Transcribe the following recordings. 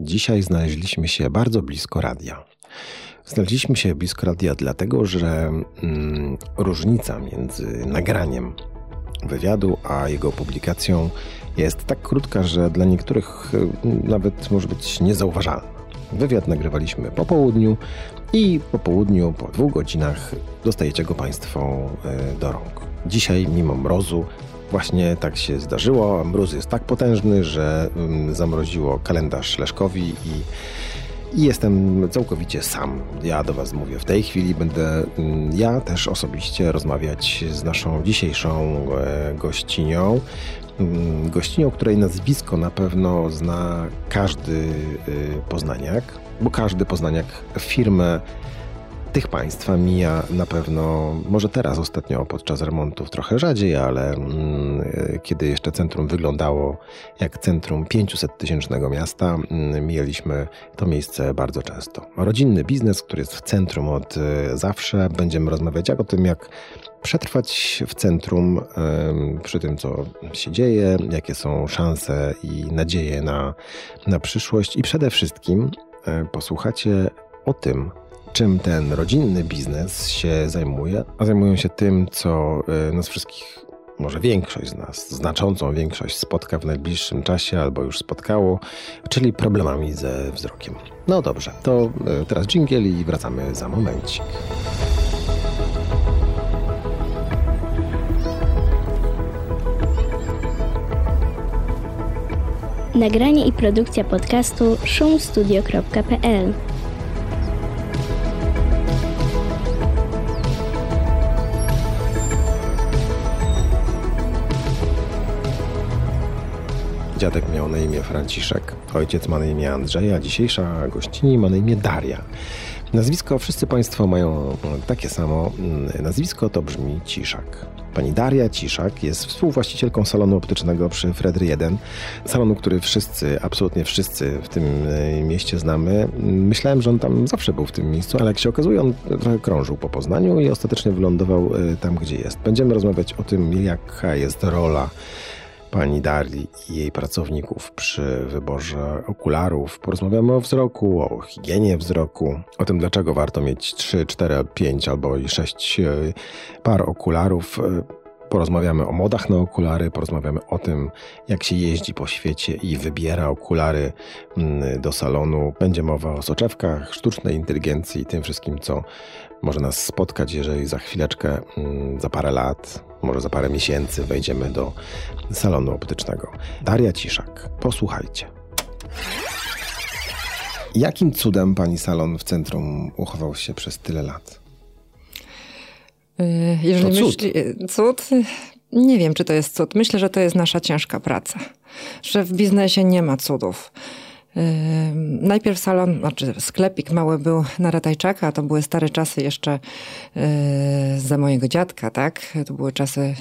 Dzisiaj znaleźliśmy się bardzo blisko radia. Znaleźliśmy się blisko radia dlatego, że mm, różnica między nagraniem wywiadu a jego publikacją jest tak krótka, że dla niektórych y, nawet może być niezauważalna. Wywiad nagrywaliśmy po południu i po południu, po dwóch godzinach dostajecie go Państwo y, do rąk. Dzisiaj, mimo mrozu, Właśnie tak się zdarzyło. Mróz jest tak potężny, że mm, zamroziło kalendarz Leszkowi i, i jestem całkowicie sam. Ja do Was mówię w tej chwili. Będę mm, ja też osobiście rozmawiać z naszą dzisiejszą e, gościnią. Mm, gościnią, której nazwisko na pewno zna każdy y, poznaniak, bo każdy poznaniak firmę tych państwa mija na pewno, może teraz ostatnio podczas remontów trochę rzadziej, ale mm, kiedy jeszcze centrum wyglądało jak centrum 500-tysięcznego miasta, mm, mijaliśmy to miejsce bardzo często. Rodzinny biznes, który jest w centrum od y, zawsze. Będziemy rozmawiać jak o tym, jak przetrwać w centrum przy tym, co się dzieje, jakie są szanse i nadzieje na, na przyszłość i przede wszystkim e, posłuchacie o tym, czym ten rodzinny biznes się zajmuje, a zajmują się tym, co y, nas wszystkich, może większość z nas, znaczącą większość spotka w najbliższym czasie albo już spotkało, czyli problemami ze wzrokiem. No dobrze, to y, teraz dżingiel i wracamy za momencik. Nagranie i produkcja podcastu szumstudio.pl Dziadek miał na imię Franciszek, ojciec ma na imię Andrzej, a dzisiejsza gościni ma na imię Daria. Nazwisko wszyscy Państwo mają takie samo. Nazwisko to brzmi Ciszak. Pani Daria Ciszak jest współwłaścicielką salonu optycznego przy Fredry 1. Salonu, który wszyscy, absolutnie wszyscy w tym e, mieście znamy. Myślałem, że on tam zawsze był w tym miejscu, ale jak się okazuje, on trochę krążył po Poznaniu i ostatecznie wylądował e, tam, gdzie jest. Będziemy rozmawiać o tym, jaka jest rola pani Darii i jej pracowników przy wyborze okularów. Porozmawiamy o wzroku, o higienie wzroku, o tym dlaczego warto mieć 3, 4, 5 albo i 6 e, par okularów. E, porozmawiamy o modach na okulary, porozmawiamy o tym, jak się jeździ po świecie i wybiera okulary mm, do salonu. Będzie mowa o soczewkach, sztucznej inteligencji i tym wszystkim, co może nas spotkać, jeżeli za chwileczkę, mm, za parę lat, może za parę miesięcy wejdziemy do salonu optycznego. Daria Ciszak, posłuchajcie. Jakim cudem pani salon w centrum uchował się przez tyle lat? Y, jeżeli to cud. Myśli, cud? Nie wiem, czy to jest cud. Myślę, że to jest nasza ciężka praca. Że w biznesie nie ma cudów. Najpierw salon, znaczy sklepik mały był na Ratajczaka, to były stare czasy jeszcze yy, za mojego dziadka, tak? To były czasy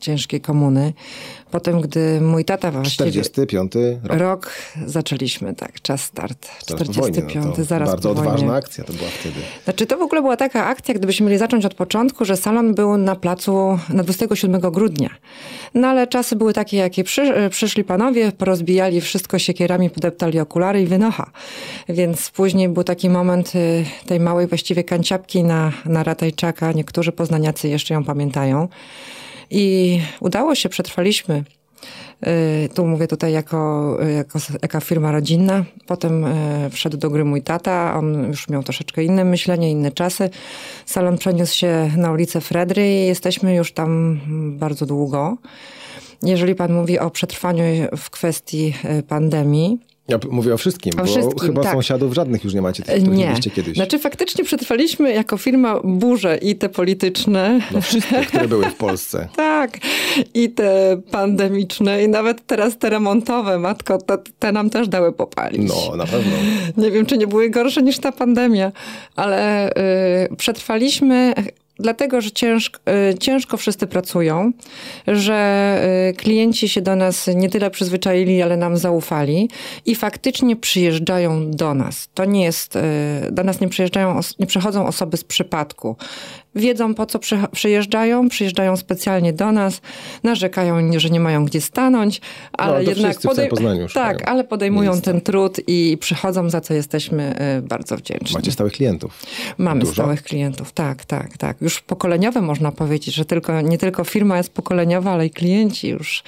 ciężkiej komuny. Potem, gdy mój tata właściwie... 45 rok. Rok zaczęliśmy, tak, czas start. 45, wojnie, no zaraz Bardzo odważna akcja to była wtedy. Znaczy to w ogóle była taka akcja, gdybyśmy mieli zacząć od początku, że salon był na placu na 27 grudnia. No ale czasy były takie, jakie przy, przyszli panowie, porozbijali wszystko siekierami, podeptali okulary i wynocha. Więc później był taki moment y, tej małej właściwie kanciapki na, na Ratajczaka. Niektórzy poznaniacy jeszcze ją pamiętają. I udało się, przetrwaliśmy. Y, tu mówię tutaj jako, jako, jako firma rodzinna. Potem y, wszedł do gry mój tata. On już miał troszeczkę inne myślenie, inne czasy. Salon przeniósł się na ulicę Fredry i jesteśmy już tam bardzo długo. Jeżeli pan mówi o przetrwaniu w kwestii y, pandemii, ja mówię o wszystkim, o bo wszystkim, chyba tak. sąsiadów żadnych już nie macie, tych, których nie. kiedyś. Znaczy faktycznie przetrwaliśmy jako firma burze i te polityczne. No wszystkie, które były w Polsce. tak. I te pandemiczne i nawet teraz te remontowe, matko, te, te nam też dały popalić. No, na pewno. Nie wiem, czy nie były gorsze niż ta pandemia, ale yy, przetrwaliśmy dlatego, że ciężko, y, ciężko wszyscy pracują, że y, klienci się do nas nie tyle przyzwyczaili, ale nam zaufali i faktycznie przyjeżdżają do nas. To nie jest, y, do nas nie przyjeżdżają, nie przychodzą osoby z przypadku wiedzą po co przyjeżdżają, przyjeżdżają specjalnie do nas, narzekają, że nie mają gdzie stanąć, ale no, jednak podej... tak, ale podejmują ten trud i przychodzą, za co jesteśmy y, bardzo wdzięczni. Macie stałych klientów? Mamy Dużo? stałych klientów, tak, tak, tak. Już pokoleniowe można powiedzieć, że tylko, nie tylko firma jest pokoleniowa, ale i klienci już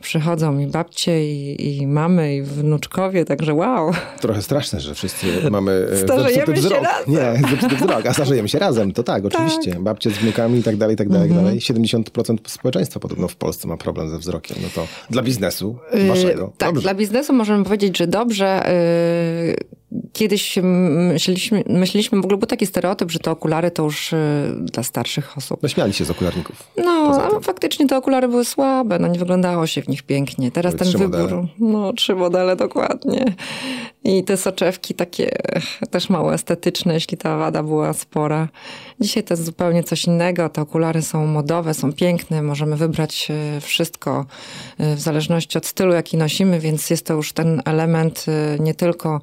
przychodzą i babcie i, i mamy i wnuczkowie, także wow. Trochę straszne, że wszyscy mamy e, Starzejemy się wzrok. razem. Nie, wzrok, a starzejemy się razem, to tak, oczywiście. Tak babcie z wnukami i tak dalej, i tak dalej, mhm. dalej. 70% społeczeństwa podobno w Polsce ma problem ze wzrokiem. No to dla biznesu yy, waszego. Yy, tak, dobrze. dla biznesu możemy powiedzieć, że dobrze. Yy, kiedyś myśleliśmy, myśleliśmy, w ogóle był taki stereotyp, że te okulary to już yy, dla starszych osób. No śmiali się z okularników. No, ale faktycznie te okulary były słabe, no nie wyglądało się w nich pięknie. Teraz były ten wybór, modele. no trzy modele dokładnie. I te soczewki takie też mało estetyczne, jeśli ta wada była spora. Dzisiaj to jest zupełnie coś innego. Te okulary są modowe, są piękne. Możemy wybrać e, wszystko e, w zależności od stylu, jaki nosimy, więc jest to już ten element nie tylko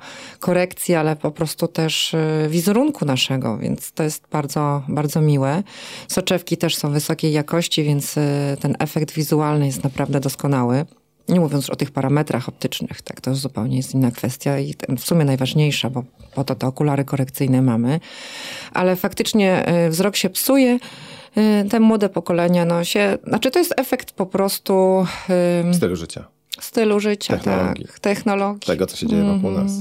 korekcji, ale po prostu też wizerunku naszego, więc to jest bardzo, bardzo miłe. Soczewki też są wysokiej jakości, więc ten efekt wizualny jest naprawdę doskonały. Nie mówiąc o tych parametrach optycznych, tak, to zupełnie jest inna kwestia i w sumie najważniejsza, bo po to te okulary korekcyjne mamy. Ale faktycznie y, wzrok się psuje, y, te młode pokolenia, no się, znaczy to jest efekt po prostu... Stylu życia. Stylu życia, technologii. tak. Technologii. Tego, co się dzieje wokół nas.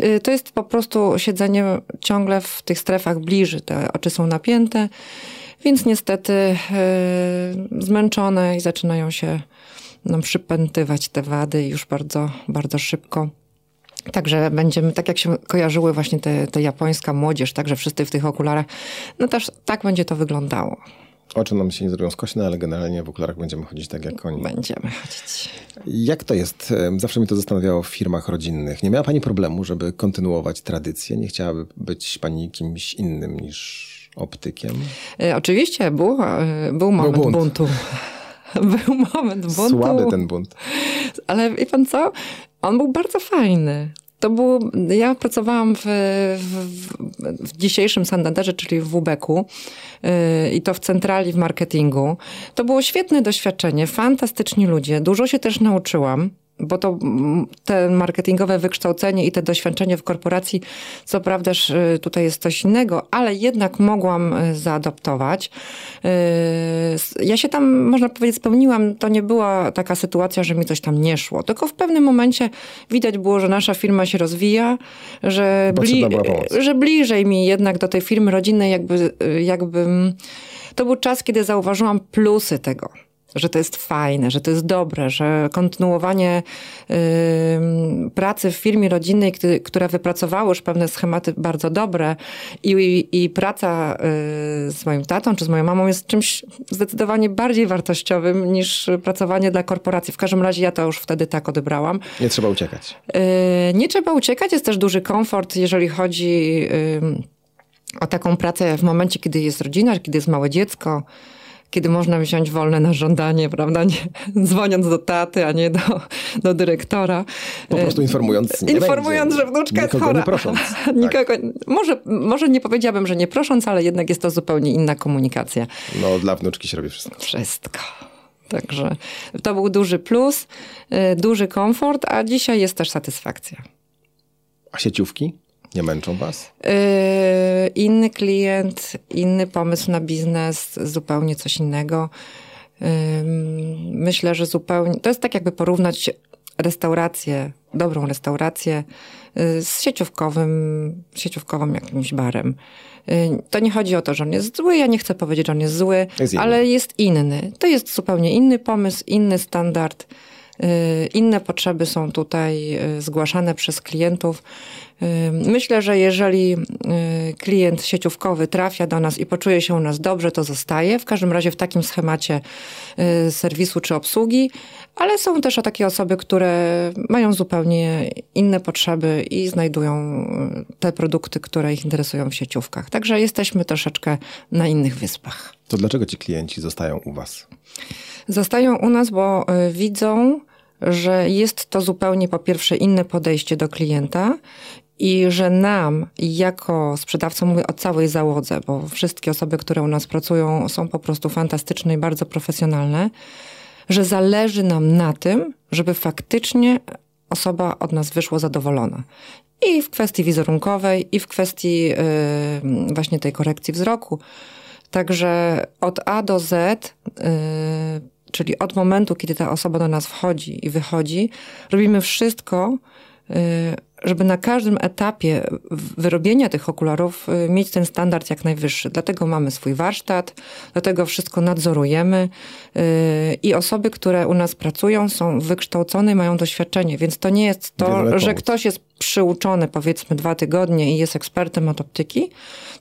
Y, to jest po prostu siedzenie ciągle w tych strefach bliży. Te oczy są napięte, więc niestety zmęczone i zaczynają się nam przypętywać te wady już bardzo, bardzo szybko. Także będziemy, tak jak się kojarzyły właśnie te, te japońska młodzież, także wszyscy w tych okularach, no też tak będzie to wyglądało. Oczy nam się nie zrobią skośne, ale generalnie w okularach będziemy chodzić tak jak oni. Będziemy chodzić. Jak to jest? Zawsze mnie to zastanawiało w firmach rodzinnych. Nie miała Pani problemu, żeby kontynuować tradycję? Nie chciałaby być Pani kimś innym niż optykiem? E, oczywiście, był, e, był moment był buntu. był moment buntu. Słaby ten bunt. Ale wie pan co? On był bardzo fajny. To było, ja pracowałam w, w, w dzisiejszym Santanderze, czyli w WBEK-u yy, i to w centrali w marketingu. To było świetne doświadczenie, fantastyczni ludzie, dużo się też nauczyłam bo to te marketingowe wykształcenie i te doświadczenie w korporacji, co prawda y, tutaj jest coś innego, ale jednak mogłam y, zaadoptować. Y, ja się tam, można powiedzieć, spełniłam. To nie była taka sytuacja, że mi coś tam nie szło, tylko w pewnym momencie widać było, że nasza firma się rozwija, że, bli że bliżej mi jednak do tej firmy rodzinnej jakby, jakby to był czas, kiedy zauważyłam plusy tego że to jest fajne, że to jest dobre, że kontynuowanie y, pracy w firmie rodzinnej, który, która wypracowała już pewne schematy bardzo dobre i, i, i praca y, z moim tatą czy z moją mamą jest czymś zdecydowanie bardziej wartościowym niż pracowanie dla korporacji. W każdym razie ja to już wtedy tak odebrałam. Nie trzeba uciekać. Y, nie trzeba uciekać, jest też duży komfort, jeżeli chodzi o taką pracę w momencie, kiedy jest rodzina, kiedy jest małe dziecko kiedy można wziąć wolne na żądanie, prawda? Nie, dzwoniąc do taty, a nie do, do dyrektora. Po prostu informując. Nie informując, będzie. że wnuczka jest chora. Nie prosząc. Nikogo, tak. może, może nie powiedziałabym, że nie prosząc, ale jednak jest to zupełnie inna komunikacja. No, dla wnuczki się robi wszystko. Wszystko. Także to był duży plus, y, duży komfort, a dzisiaj jest też satysfakcja. A sieciówki? Nie męczą was? Yy, inny klient, inny pomysł na biznes, zupełnie coś innego. Yy, myślę, że zupełnie. To jest tak, jakby porównać restaurację, dobrą restaurację yy, z sieciówkowym, sieciówkowym jakimś barem. Yy, to nie chodzi o to, że on jest zły, ja nie chcę powiedzieć, że on jest zły, jest ale jest inny. To jest zupełnie inny pomysł, inny standard Inne potrzeby są tutaj zgłaszane przez klientów. Myślę, że jeżeli klient sieciówkowy trafia do nas i poczuje się u nas dobrze, to zostaje. W każdym razie w takim schemacie serwisu czy obsługi, ale są też takie osoby, które mają zupełnie inne potrzeby i znajdują te produkty, które ich interesują w sieciówkach. Także jesteśmy troszeczkę na innych wyspach. To dlaczego ci klienci zostają u Was? Zostają u nas, bo y, widzą, że jest to zupełnie po pierwsze inne podejście do klienta i że nam, jako sprzedawcom, mówię o całej załodze, bo wszystkie osoby, które u nas pracują, są po prostu fantastyczne i bardzo profesjonalne, że zależy nam na tym, żeby faktycznie osoba od nas wyszła zadowolona. I w kwestii wizerunkowej, i w kwestii yy, właśnie tej korekcji wzroku. Także od A do Z, yy, czyli od momentu, kiedy ta osoba do nas wchodzi i wychodzi, robimy wszystko, yy, żeby na każdym etapie wyrobienia tych okularów y, mieć ten standard jak najwyższy. Dlatego mamy swój warsztat, dlatego wszystko nadzorujemy y, i osoby, które u nas pracują są wykształcone i mają doświadczenie, więc to nie jest to, że ktoś jest przyuczony powiedzmy dwa tygodnie i jest ekspertem od optyki,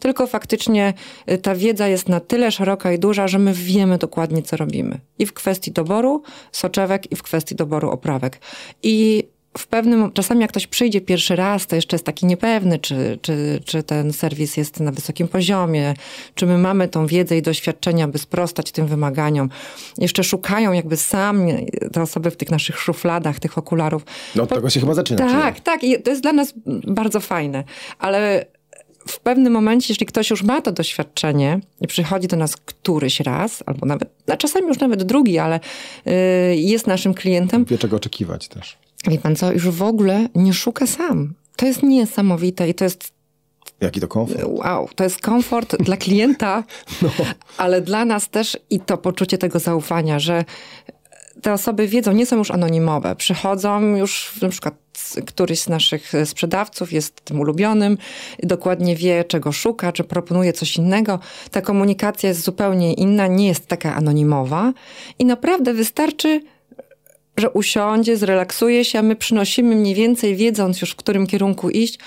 tylko faktycznie y, ta wiedza jest na tyle szeroka i duża, że my wiemy dokładnie, co robimy. I w kwestii doboru soczewek, i w kwestii doboru oprawek. I w pewnym, czasami jak ktoś przyjdzie pierwszy raz, to jeszcze jest taki niepewny, czy, czy, czy ten serwis jest na wysokim poziomie, czy my mamy tą wiedzę i doświadczenia, by sprostać tym wymaganiom. Jeszcze szukają jakby sami te osoby w tych naszych szufladach, tych okularów. No od tego się chyba zaczyna. Tak, tak. I to jest dla nas bardzo fajne. Ale w pewnym momencie, jeśli ktoś już ma to doświadczenie i przychodzi do nas któryś raz, albo nawet, a czasami już nawet drugi, ale yy, jest naszym klientem. Wie czego oczekiwać też. Wie pan co, już w ogóle nie szuka sam. To jest niesamowite i to jest Jaki to komfort? Wow, to jest komfort dla klienta, no. ale dla nas też i to poczucie tego zaufania, że te osoby wiedzą, nie są już anonimowe. Przychodzą już, na przykład któryś z naszych sprzedawców jest tym ulubionym, dokładnie wie, czego szuka, czy proponuje coś innego. Ta komunikacja jest zupełnie inna, nie jest taka anonimowa i naprawdę wystarczy że usiądzie, zrelaksuje się, a my przynosimy mniej więcej, wiedząc już w którym kierunku iść.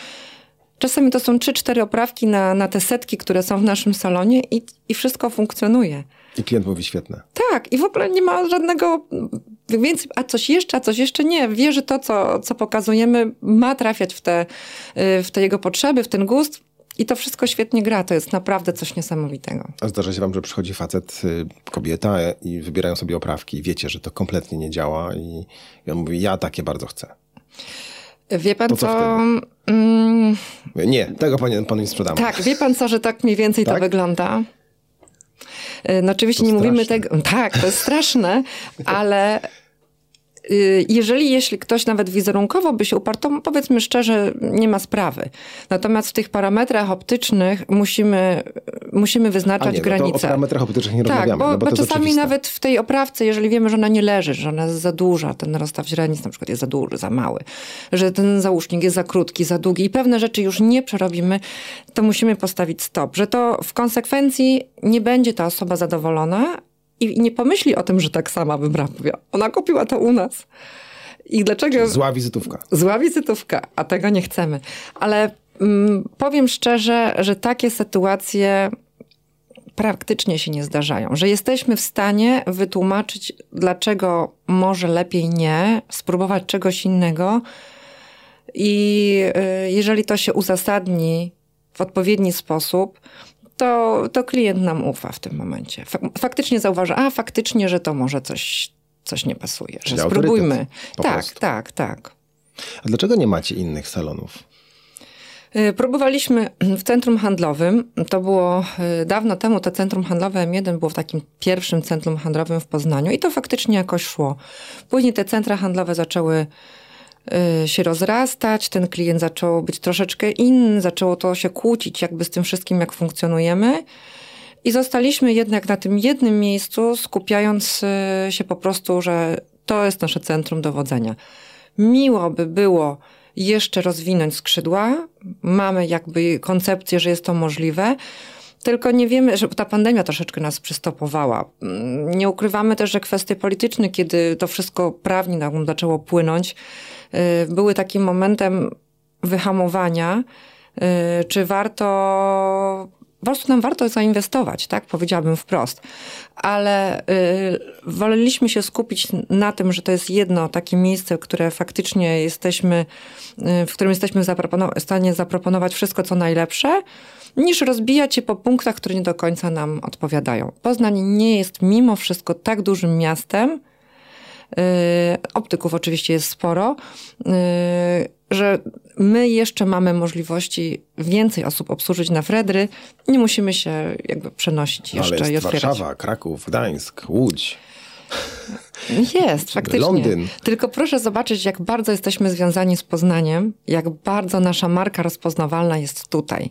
Czasami to są 3-4 oprawki na, na te setki, które są w naszym salonie i, i wszystko funkcjonuje. I klient mówi świetne. Tak, i w ogóle nie ma żadnego więcej, a coś jeszcze, a coś jeszcze nie. Wie, że to, co, co pokazujemy, ma trafiać w te, y, w te jego potrzeby, w ten gust. I to wszystko świetnie gra, to jest naprawdę coś niesamowitego. A zdarza się wam, że przychodzi facet, y, kobieta i wybierają sobie oprawki i wiecie, że to kompletnie nie działa i, i on mówi, ja takie bardzo chcę. Wie pan to co? co mm, nie, tego pan, panu nie sprzedamy. Tak, wie pan co, że tak mniej więcej tak? to wygląda? No oczywiście to nie straszne. mówimy tego. Tak, to jest straszne, ale jeżeli jeśli ktoś nawet wizerunkowo by się uparł, to powiedzmy szczerze, nie ma sprawy. Natomiast w tych parametrach optycznych musimy, musimy wyznaczać nie, no granice. No o parametrach optycznych nie tak, rozmawiamy. Bo, no bo, bo czasami nawet w tej oprawce, jeżeli wiemy, że ona nie leży, że ona jest za duża, ten rozstaw źrenic na przykład jest za duży, za mały, że ten załóżnik jest za krótki, za długi i pewne rzeczy już nie przerobimy, to musimy postawić stop. Że to w konsekwencji nie będzie ta osoba zadowolona, i nie pomyśli o tym, że tak sama bym robiła. Ona kupiła to u nas. I dlaczego... Zła wizytówka. Zła wizytówka, a tego nie chcemy. Ale mm, powiem szczerze, że takie sytuacje praktycznie się nie zdarzają. Że jesteśmy w stanie wytłumaczyć, dlaczego może lepiej nie, spróbować czegoś innego. I y, jeżeli to się uzasadni w odpowiedni sposób, to, to klient nam ufa w tym momencie. Faktycznie zauważa, a faktycznie, że to może coś, coś nie pasuje, Czyli że spróbujmy. Tak, prostu. tak, tak. A dlaczego nie macie innych salonów? Y, próbowaliśmy w centrum handlowym. To było y, dawno temu. To centrum handlowe M1 było w takim pierwszym centrum handlowym w Poznaniu i to faktycznie jakoś szło. Później te centra handlowe zaczęły się rozrastać, ten klient zaczął być troszeczkę inny, zaczęło to się kłócić jakby z tym wszystkim, jak funkcjonujemy. I zostaliśmy jednak na tym jednym miejscu, skupiając y, się po prostu, że to jest nasze centrum dowodzenia. Miło by było jeszcze rozwinąć skrzydła. Mamy jakby koncepcję, że jest to możliwe, Tylko nie wiemy, że ta pandemia troszeczkę nas przystopowała. Mm, nie ukrywamy też, że kwestie polityczne, kiedy to wszystko prawnie nam zaczęło płynąć, y, były takim momentem wyhamowania. Y, czy warto po prostu nam warto zainwestować, tak? Powiedziałabym wprost. Ale y, woleliśmy się skupić na tym, że to jest jedno takie miejsce, które faktycznie jesteśmy, y, w którym jesteśmy w stanie zaproponować wszystko, co najlepsze, niż rozbijać się po punktach, które nie do końca nam odpowiadają. Poznań nie jest mimo wszystko tak dużym miastem, y, optyków oczywiście jest sporo, y, że my jeszcze mamy możliwości więcej osób obsłużyć na Fredry. Nie musimy się jakby przenosić jeszcze Ale jest i otwierać. Warszawa, Kraków, Gdańsk, Łódź. Jest, faktycznie. Londyn. Tylko proszę zobaczyć, jak bardzo jesteśmy związani z Poznaniem, jak bardzo nasza marka rozpoznawalna jest tutaj.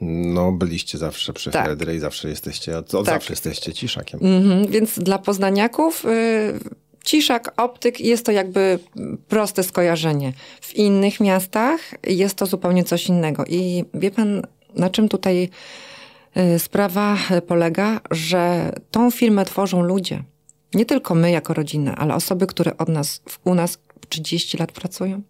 No, byliście zawsze przy Tak. Fredry i zawsze jesteście, od, od Tak. zawsze jesteście ciszakiem. Mhm, więc dla poznaniaków y, ciszak, optyk jest to jakby proste skojarzenie. W innych miastach jest to zupełnie coś innego. I wie pan, na czym tutaj y, sprawa polega? Że tą firmę tworzą ludzie. Nie tylko my jako rodzina, ale osoby, które od nas, u nas 30 lat pracują.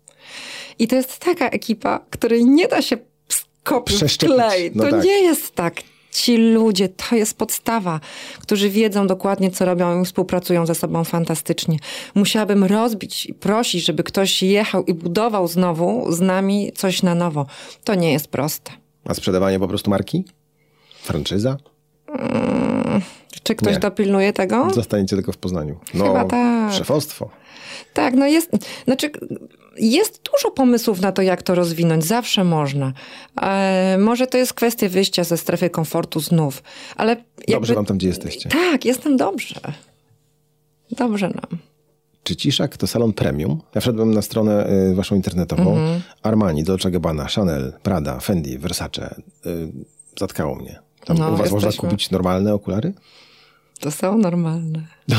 I to jest taka ekipa, której nie da się skopić w klej. No to tak. nie jest tak. Ci ludzie, to jest podstawa, którzy wiedzą dokładnie, co robią i współpracują ze sobą fantastycznie. Musiałabym rozbić i prosić, żeby ktoś jechał i budował znowu z nami coś na nowo. To nie jest proste. A sprzedawanie po prostu marki? Franczyza? Czy ktoś Nie. dopilnuje tego? Zostaniecie tylko w Poznaniu. No, Chyba tak. szefostwo. Tak, no jest, znaczy jest dużo pomysłów na to, jak to rozwinąć. Zawsze można. E, może to jest kwestia wyjścia ze strefy komfortu znów, ale Dobrze jakby, wam tam, gdzie jesteście. Tak, jestem dobrze. Dobrze nam. Czy Ciszak to salon premium? Ja wszedłem na stronę y, waszą internetową. Mhm. Armani, Dolce Gabbana, Chanel, Prada, Fendi, Versace. Y, zatkało mnie. Tam No, u was można jesteśmy. kupić normalne okulary? To są normalne.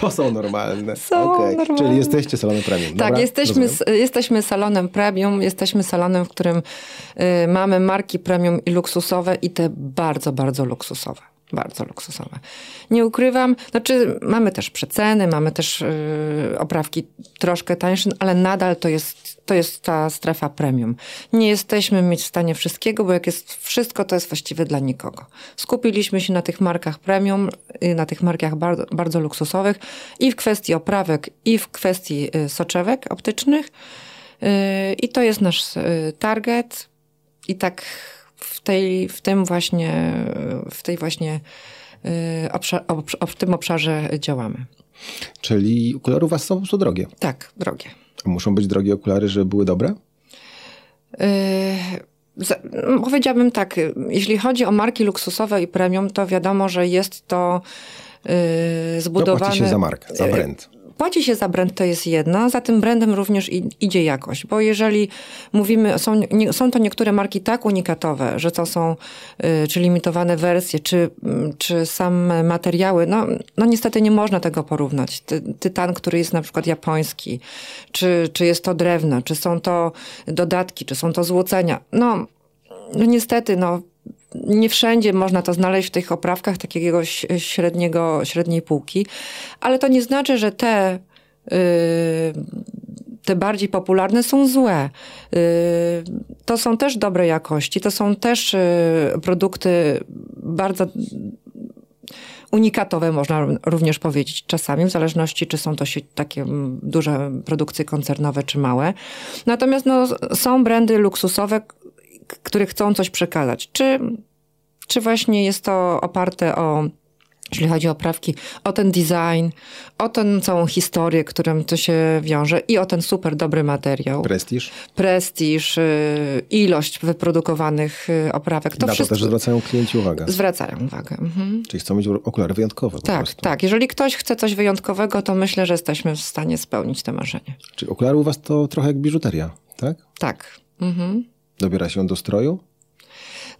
To są normalne. Są Okej. normalne. Czyli jesteście salonem premium. Tak, Dobra, jesteśmy, rozumiem. s- jesteśmy salonem premium, jesteśmy salonem, w którym y, mamy marki premium i luksusowe i te bardzo, bardzo luksusowe. Bardzo luksusowe. Nie ukrywam, znaczy mamy też przeceny, mamy też y, oprawki troszkę tańsze, ale nadal to jest, to jest ta strefa premium. Nie jesteśmy mieć w stanie wszystkiego, bo jak jest wszystko, to jest właściwie dla nikogo. Skupiliśmy się na tych markach premium, na tych markach bardzo, bardzo luksusowych i w kwestii oprawek, i w kwestii y, soczewek optycznych. Y, I to jest nasz y, target. I tak tej, w tym właśnie, w tej właśnie y, obszar, obsz, w tym obszarze działamy. Czyli okulary u was są po prostu drogie. Tak, drogie. A muszą być drogie okulary, żeby były dobre? Yy, Powiedziałabym tak, y, jeśli chodzi o marki luksusowe i premium, to wiadomo, że jest to yy, zbudowane... Dopłaci się za markę, za brand. Płaci się za brand, to jest jedno, za tym brandem również idzie jakość, bo jeżeli mówimy, są, nie, są to niektóre marki tak unikatowe, że to są y, czy limitowane wersje, czy, mm, czy same materiały, no, no niestety nie można tego porównać. Ty, tytan, który jest na przykład japoński, czy, czy jest to drewno, czy są to dodatki, czy są to złocenia, no, no niestety, no nie wszędzie można to znaleźć w tych oprawkach takiego ś- średniego, średniej półki, ale to nie znaczy, że te, yy, te bardziej popularne są złe. Yy, to są też dobrej jakości, to są też yy, produkty bardzo unikatowe, można również powiedzieć czasami, w zależności czy są to takie mm, duże produkcje koncernowe, czy małe. Natomiast no, są brandy luksusowe, które chcą coś przekazać. Czy, czy właśnie jest to oparte o, jeśli chodzi o oprawki, o ten design, o tę całą historię, którym to się wiąże i o ten super dobry materiał, Prestiż? prestiż, y, ilość wyprodukowanych y, oprawek. To Na to wszystko też zwracają klienci uwagę. zwracają uwagę. Mhm. Czyli chcą mieć okulary wyjątkowe Tak, prostu. tak. Jeżeli ktoś chce coś wyjątkowego, to myślę, że jesteśmy w stanie spełnić to marzenie. Czyli okulary u was to trochę jak biżuteria, tak? Tak. Mhm. Dobiera się do stroju?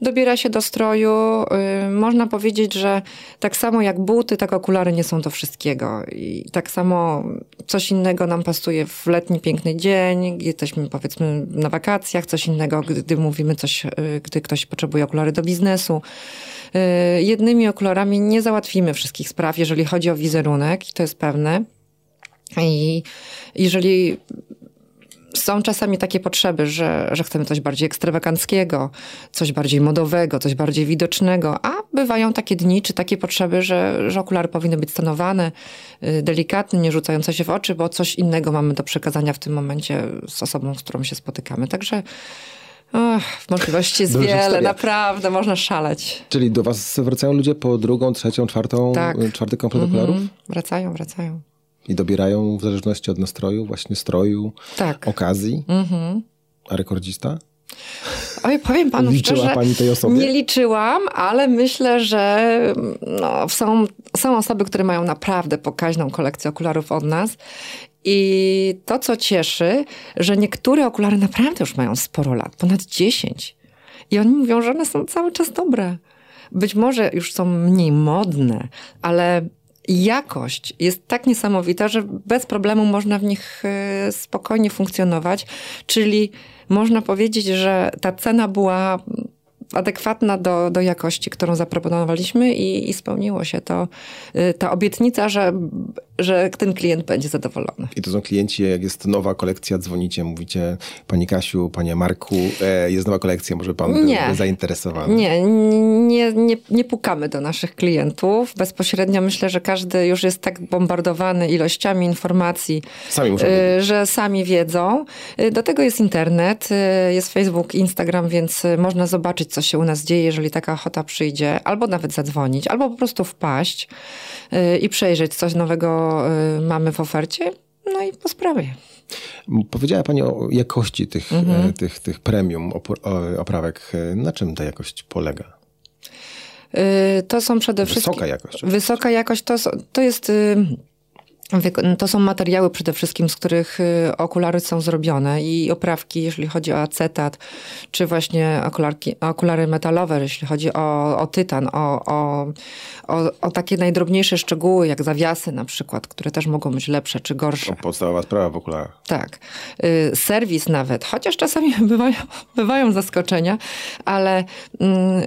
Dobiera się do stroju. Y, można powiedzieć, że tak samo jak buty, tak okulary nie są do wszystkiego. I tak samo coś innego nam pasuje w letni, piękny dzień, jesteśmy powiedzmy na wakacjach, coś innego, gdy mówimy coś, y, gdy ktoś potrzebuje okulary do biznesu. Y, jednymi okularami nie załatwimy wszystkich spraw, jeżeli chodzi o wizerunek, to jest pewne. I jeżeli są czasami takie potrzeby, że, że chcemy coś bardziej ekstrawaganckiego, coś bardziej modowego, coś bardziej widocznego, a bywają takie dni czy takie potrzeby, że, że okulary powinny być stonowane, y, delikatne, nie rzucające się w oczy, bo coś innego mamy do przekazania w tym momencie z osobą, z którą się spotykamy. Także Ach, możliwości jest wiele, historia. naprawdę, można szaleć. Czyli do was wracają ludzie po drugą, trzecią, czwartą, tak. czwarty komplet mm -hmm. okularów? Wracają, wracają. I dobierają w zależności od nastroju, właśnie stroju, tak. okazji. Mhm. A rekordzista? Oj, powiem panu Liczyła szczerze, pani tej osobie? Nie liczyłam, ale myślę, że no, są, są osoby, które mają naprawdę pokaźną kolekcję okularów od nas. I to, co cieszy, że niektóre okulary naprawdę już mają sporo lat, ponad 10. I oni mówią, że one są cały czas dobre. Być może już są mniej modne, ale jakość jest tak niesamowita, że bez problemu można w nich e, spokojnie funkcjonować. Czyli można powiedzieć, że ta cena była adekwatna do, do jakości, którą zaproponowaliśmy i, i spełniło się to. Y, ta obietnica, że, że ten klient będzie zadowolony. I to są klienci, jak jest nowa kolekcja, dzwonicie, mówicie Pani Kasiu, Panie Marku, e, jest nowa kolekcja, może Pan nie. zainteresowany? Nie, nie, nie, nie pukamy do naszych klientów. Bezpośrednio myślę, że każdy już jest tak bombardowany ilościami informacji, sami y, że sami wiedzą. Y, do tego jest internet, jest Facebook, Instagram, więc można zobaczyć, co się u nas dzieje, jeżeli taka ochota przyjdzie, albo nawet zadzwonić, albo po prostu wpaść i przejrzeć, coś nowego yy, mamy w ofercie, no i po sprawie. Powiedziała Pani o jakości tych, mhm. E, tych, tych premium oprawek. Na czym ta jakość polega? Yy, to są przede wszystkim... Wysoka jakość. Wysoka jakość to, to jest to są materiały przede wszystkim, z których y, okulary są zrobione i oprawki, jeżeli chodzi o acetat, czy właśnie okularki, okulary metalowe, jeśli chodzi o, o tytan, o, o, o, o, takie najdrobniejsze szczegóły, jak zawiasy na przykład, które też mogą być lepsze czy gorsze. To podstawowa sprawa w okularach. Tak. Y, serwis nawet, chociaż czasami bywają, bywają zaskoczenia, ale mm,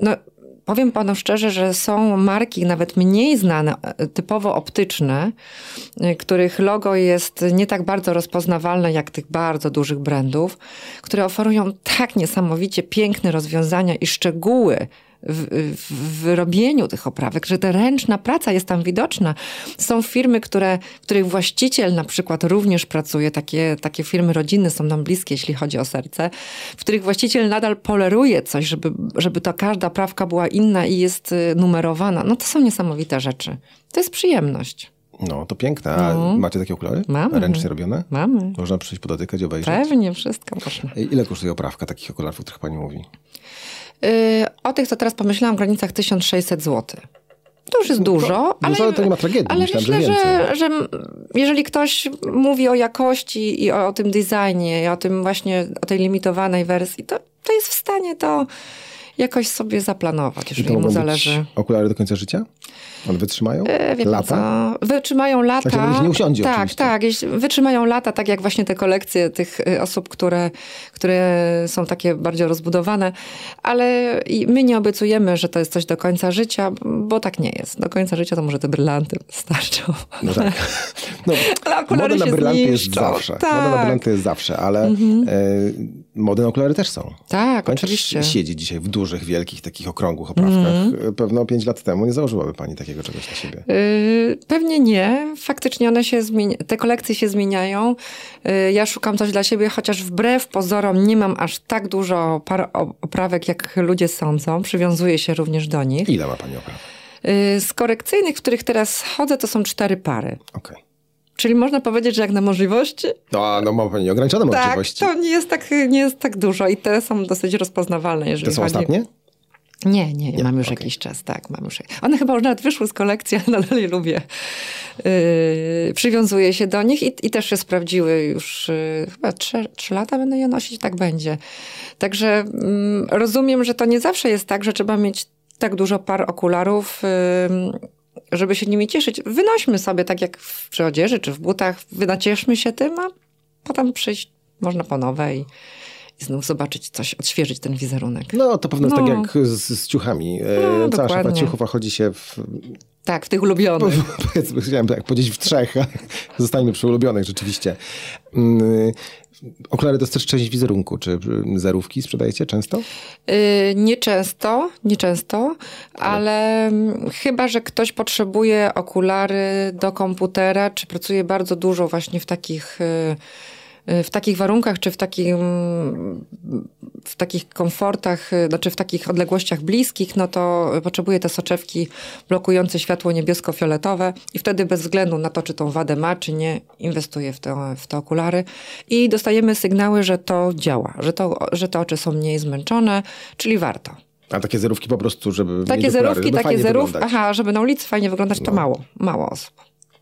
no, powiem panu szczerze, że są marki nawet mniej znane, e, typowo optyczne, e, których logo jest nie tak bardzo rozpoznawalne jak tych bardzo dużych brandów, które oferują tak niesamowicie piękne rozwiązania i szczegóły w, w robieniu tych oprawek, że ta ręczna praca jest tam widoczna. Są firmy, które, których właściciel na przykład również pracuje, takie, takie firmy rodzinne są nam bliskie, jeśli chodzi o serce, w których właściciel nadal poleruje coś, żeby, żeby ta każda prawka była inna i jest y, numerowana. No to są niesamowite rzeczy. To jest przyjemność. No, to piękne. A no. macie takie okulary? Mamy. Ręcznie robione? Mamy. Można przyjść, podotykać, obejrzeć? Pewnie, wszystko można. Ile kosztuje oprawka takich okularów, o których pani mówi? Y, o tych, co teraz pomyślałam, w granicach 1600 zł. To już jest no, dużo, ale, ale to nie ma tragedii. Ale myślałem, myślę, że, że, jeżeli ktoś mówi o jakości i o, o, tym designie, i o tym właśnie, o tej limitowanej wersji, to, to jest w stanie to jakoś sobie zaplanować, jeżeli mu zależy. okulary do końca życia? One wytrzymają? E, lata? Co? Wytrzymają lata. Tak, nie usiądzie Tak, oczywiście. tak. Wytrzymają lata, tak jak właśnie te kolekcje tych y, osób, które, które są takie bardziej rozbudowane. Ale my nie obiecujemy, że to jest coś do końca życia, bo tak nie jest. Do końca życia to może te brylanty starczą. No tak. No, moda na brylanty jest zawsze. Tak. Moda na brylanty jest zawsze, ale mhm. e, mody na okulary też są. Tak, Pani oczywiście. siedzi dzisiaj w dużych, wielkich, takich okrągłych oprawkach. Mm. Pewno pięć lat temu nie założyłaby pani takiego czegoś na siebie. Yy, pewnie nie. Faktycznie one się zmienia, te kolekcje się zmieniają. Yy, ja szukam coś dla siebie, chociaż wbrew pozorom nie mam aż tak dużo par oprawek, jak ludzie sądzą. Przywiązuję się również do nich. Ile ma pani oprawek? Yy, z korekcyjnych, w których teraz chodzę, to są cztery pary. Okej. Okay. Czyli można powiedzieć, że jak na możliwości? No, no ma pani ograniczone tak, możliwości. to nie jest, tak, nie jest tak dużo i te są dosyć rozpoznawalne. Jeżeli te są chodzi... ostatnie? Nie, nie, Nie? mam już Okej. jakiś czas, tak, mam już. One chyba już nawet wyszły z kolekcji, ale nadal je lubię. Yy, przywiązuję się do nich i, i też się sprawdziły już yy, chyba trzy, lata będę je nosić, tak będzie. Także mm, rozumiem, że to nie zawsze jest tak, że trzeba mieć tak dużo par okularów, yy, żeby się nimi cieszyć. Wynośmy sobie, tak jak w, przy odzieży czy w butach, wynacieszmy się tym, a potem przyjść można po nowe i, i znów zobaczyć coś, odświeżyć ten wizerunek. No to pewno jest tak No. jak z, z ciuchami. E, No, Cała szafa ciuchów, chodzi się w, Tak, w tych ulubionych. powiedzmy, chciałem tak powiedzieć w trzech, zostańmy przy ulubionych rzeczywiście. Okulary to jest też część wizerunku. Czy zerówki sprzedajecie często? Yy, nieczęsto, nieczęsto, ale mm, chyba, że ktoś potrzebuje okulary do komputera, czy pracuje bardzo dużo właśnie w takich, yy, w takich warunkach, czy w, takim, w takich komfortach, yy, znaczy w takich odległościach bliskich, no to potrzebuje te soczewki blokujące światło niebiesko-fioletowe i wtedy bez względu na to, czy tą wadę ma, czy nie, inwestuje w te, w te okulary i dostajemy sygnały, że to działa, że, to, że te oczy są mniej zmęczone, czyli warto. A takie zerówki po prostu, żeby Takie zerówki, żeby takie zerówki, wyglądać. aha, żeby na ulicy fajnie wyglądać, to No. mało, mało osób.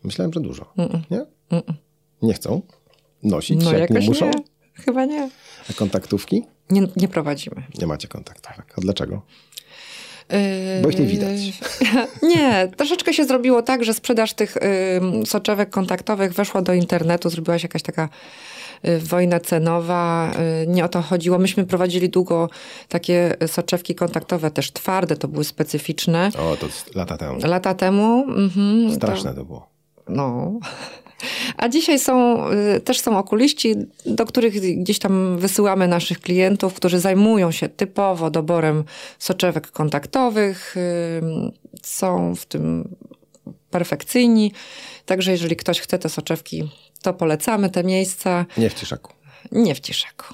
Myślałem, że dużo. Nie? Nie chcą nosić, No jak nie muszą? nie, chyba nie. A kontaktówki? Nie, nie prowadzimy. Nie macie kontaktówek. A dlaczego? Yy, Bo ich nie widać. nie, troszeczkę się zrobiło tak, że sprzedaż tych soczewek kontaktowych weszła do internetu, zrobiła się jakaś taka yy, wojna cenowa. Yy, nie o to chodziło. Myśmy prowadzili długo takie soczewki kontaktowe, też twarde, to były specyficzne. O, to lata temu. Lata temu. Mhm, to- Straszne to było. No. A dzisiaj są, y, też są okuliści, do których gdzieś tam wysyłamy naszych klientów, którzy zajmują się typowo doborem soczewek kontaktowych. y, Są w tym perfekcyjni. Także jeżeli ktoś chce te soczewki, to polecamy te miejsca. Nie w Ciszaku. Nie w Ciszaku.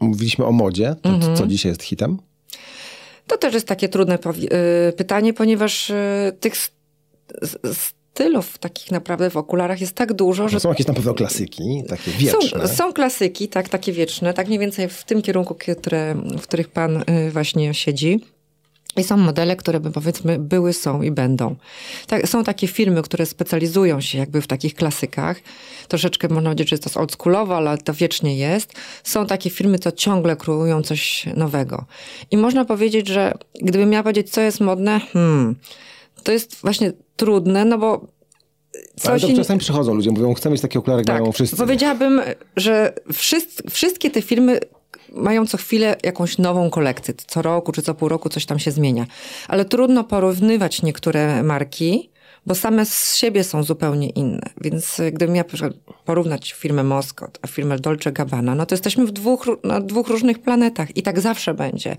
Mówiliśmy o modzie. To Mhm. co dzisiaj jest hitem? To też jest takie trudne y, pytanie, ponieważ tych stylów takich naprawdę w okularach jest tak dużo, że Są jakieś na pewno klasyki, takie wieczne. Są, są klasyki, tak, takie wieczne, tak mniej więcej w tym kierunku, które, w których pan y, właśnie siedzi. I są modele, które by powiedzmy były, są i będą. Tak, są takie firmy, które specjalizują się jakby w takich klasykach. Troszeczkę można powiedzieć, że jest to oldschoolowo, ale to wiecznie jest. Są takie firmy, co ciągle kreują coś nowego. I można powiedzieć, że gdybym miała powiedzieć, co jest modne, hmm, to jest właśnie trudne, no bo Ale to in- czasami przychodzą ludzie, mówią, chcę mieć takie okulary, tak, mają wszyscy. powiedziałabym, że wszyscy, wszystkie te firmy mają co chwilę jakąś nową kolekcję. Co roku czy co pół roku coś tam się zmienia. Ale trudno porównywać niektóre marki, bo same z siebie są zupełnie inne. Więc y, gdybym miała porównać firmę Moscot, a firmę Dolce Gabbana, no to jesteśmy w dwóch, na dwóch różnych planetach i tak zawsze będzie.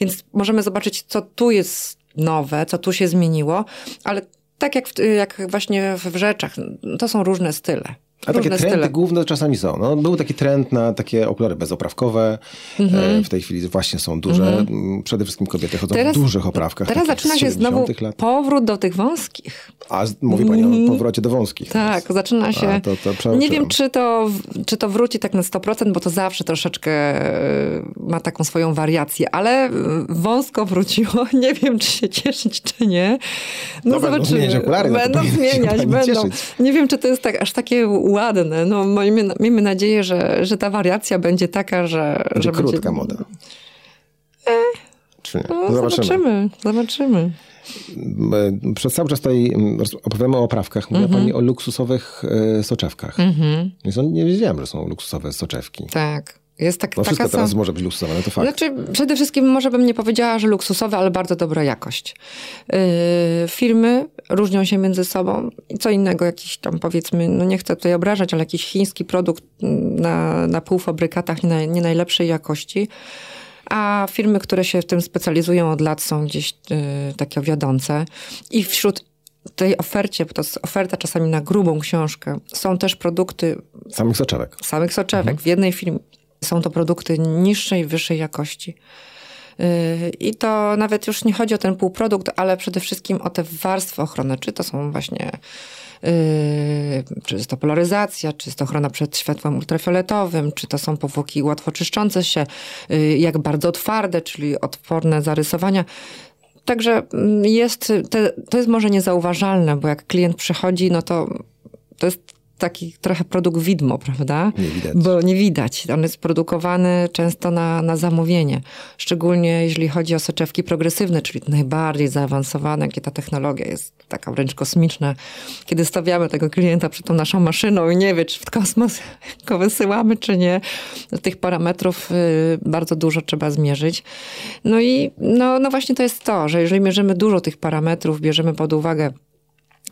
Więc możemy zobaczyć, co tu jest nowe, co tu się zmieniło, ale tak jak, w, jak właśnie w rzeczach, to są różne style. A takie trendy style. główne czasami są. No, był taki trend na takie okulary bezoprawkowe. Mhm. E, W tej chwili właśnie są duże. M, Przede wszystkim kobiety chodzą Teraz- w dużych oprawkach. Teraz zaczyna się znowu 70 lat. powrót do tych wąskich. A mówi pani o powrocie do wąskich. Tak, teraz. zaczyna się. A, to, to nie wiem, czy to, czy to wróci tak na 100%, bo to zawsze troszeczkę e, ma taką swoją wariację, ale e, wąsko wróciło. Nie wiem, czy się cieszyć, czy nie. No, No, będą zobaczymy. zmieniać okulary, no Będą zmieniać, będą. cieszyć. Nie wiem, czy to jest tak, aż takie ładne. No, miejmy, miejmy nadzieję, że, że ta wariacja będzie taka, że. Będzie że krótka moda. Czy nie? No, Zobaczymy. zobaczymy, zobaczymy. E, Przez cały czas tutaj mm, opowiadamy o oprawkach. Mówiła Mhm. pani o luksusowych e, soczewkach. Więc on- nie wiedziałem, że są luksusowe soczewki. Tak. Jest tak, No taka wszystko teraz może być luksusowe, to fakt. Znaczy, przede wszystkim może bym nie powiedziała, że luksusowe, ale bardzo dobra jakość. Yy, firmy różnią się między sobą. I Co innego, jakiś tam powiedzmy, no nie chcę tutaj obrażać, ale jakiś chiński produkt na, na półfabrykatach nie, nie najlepszej jakości. A firmy, które się w tym specjalizują od lat są gdzieś yy, takie wiodące. I wśród tej ofercie, bo to jest oferta czasami na grubą książkę, są też produkty Samych soczewek. samych soczewek. W jednej firmie są to produkty niższej, wyższej jakości. Yy, I to nawet już nie chodzi o ten półprodukt, ale przede wszystkim o te warstwy ochronne. Czy to są właśnie czy jest to polaryzacja, czy jest to ochrona przed światłem ultrafioletowym, czy to są powłoki łatwo czyszczące się, jak bardzo twarde, czyli odporne zarysowania. Także mm, jest, te, to jest może niezauważalne, bo jak klient przychodzi, no to to jest taki trochę produkt widmo, prawda? Nie widać. Bo nie widać. On jest produkowany często na, na zamówienie. Szczególnie jeśli chodzi o soczewki progresywne, czyli najbardziej zaawansowane, gdzie ta technologia jest taka wręcz kosmiczna. Kiedy stawiamy tego klienta przed tą naszą maszyną i nie wie, czy w kosmos go wysyłamy, czy nie. Tych parametrów y, bardzo dużo trzeba zmierzyć. No i no, no właśnie to jest to, że jeżeli mierzymy dużo tych parametrów, bierzemy pod uwagę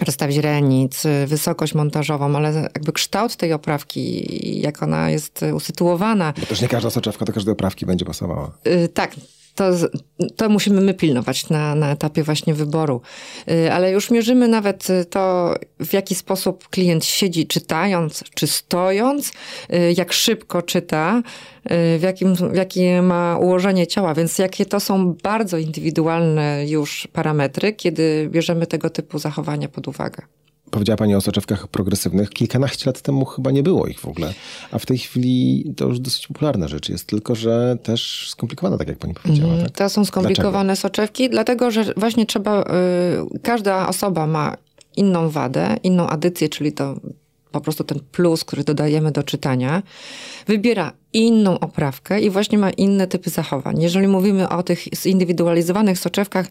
rozstaw źrenic, wysokość montażową, ale jakby kształt tej oprawki, jak ona jest usytuowana. Bo też nie każda soczewka do każdej oprawki będzie pasowała. Yy, tak, to, to musimy my pilnować na, na etapie właśnie wyboru. Y, ale już mierzymy nawet to, w jaki sposób klient siedzi czytając, czy stojąc, y, jak szybko czyta, y, w jakim, w ma ułożenie ciała, więc jakie to są bardzo indywidualne już parametry, kiedy bierzemy tego typu zachowania pod uwagę. Powiedziała Pani o soczewkach progresywnych. Kilkanaście lat temu chyba nie było ich w ogóle, a w tej chwili to już dosyć popularna rzecz jest, tylko że też skomplikowana, tak jak Pani powiedziała. Mm, tak? To są skomplikowane Dlaczego? soczewki, dlatego że właśnie trzeba, y, każda osoba ma inną wadę, inną adycję, czyli to po prostu ten plus, który dodajemy do czytania, wybiera inną oprawkę i właśnie ma inne typy zachowań. Jeżeli mówimy o tych zindywidualizowanych soczewkach,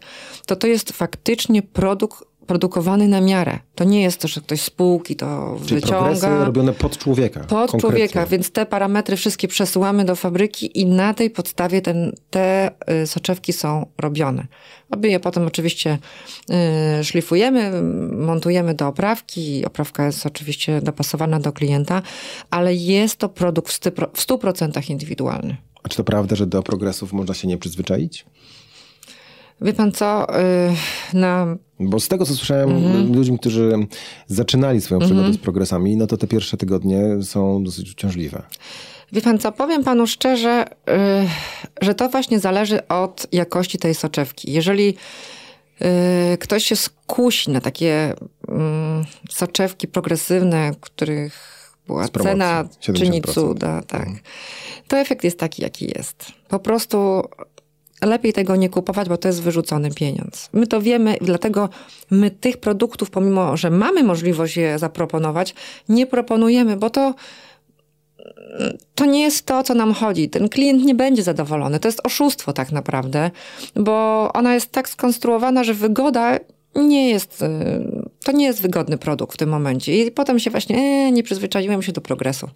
to to jest faktycznie produkt produkowany na miarę. To nie jest to, że ktoś z spółki to Czyli wyciąga. robione pod człowieka. Pod konkretnie. człowieka, więc te parametry wszystkie przesyłamy do fabryki i na tej podstawie ten, te y, soczewki są robione. Aby je potem oczywiście y, szlifujemy, montujemy do oprawki. Oprawka jest oczywiście dopasowana do klienta, ale jest to produkt w 100% indywidualny. A czy to prawda, że do progresów można się nie przyzwyczaić? Wie pan co, y, na... Bo z tego, co słyszałem mhm. ludzi, którzy zaczynali swoją przygodę mhm. z progresami, no to te pierwsze tygodnie są dosyć uciążliwe. Wie pan co, powiem panu szczerze, y, że to właśnie zależy od jakości tej soczewki. Jeżeli y, ktoś się skusi na takie mm, soczewki progresywne, których była cena czyni cuda, tak. Mhm. To efekt jest taki, jaki jest. Po prostu lepiej tego nie kupować, bo to jest wyrzucony pieniądz. My to wiemy, dlatego my tych produktów, pomimo że mamy możliwość je zaproponować, nie proponujemy, bo to to nie jest to, co nam chodzi. Ten klient nie będzie zadowolony. To jest oszustwo tak naprawdę, bo ona jest tak skonstruowana, że wygoda nie jest, y, to nie jest wygodny produkt w tym momencie. I potem się właśnie, e, nie przyzwyczaiłem się do progresu.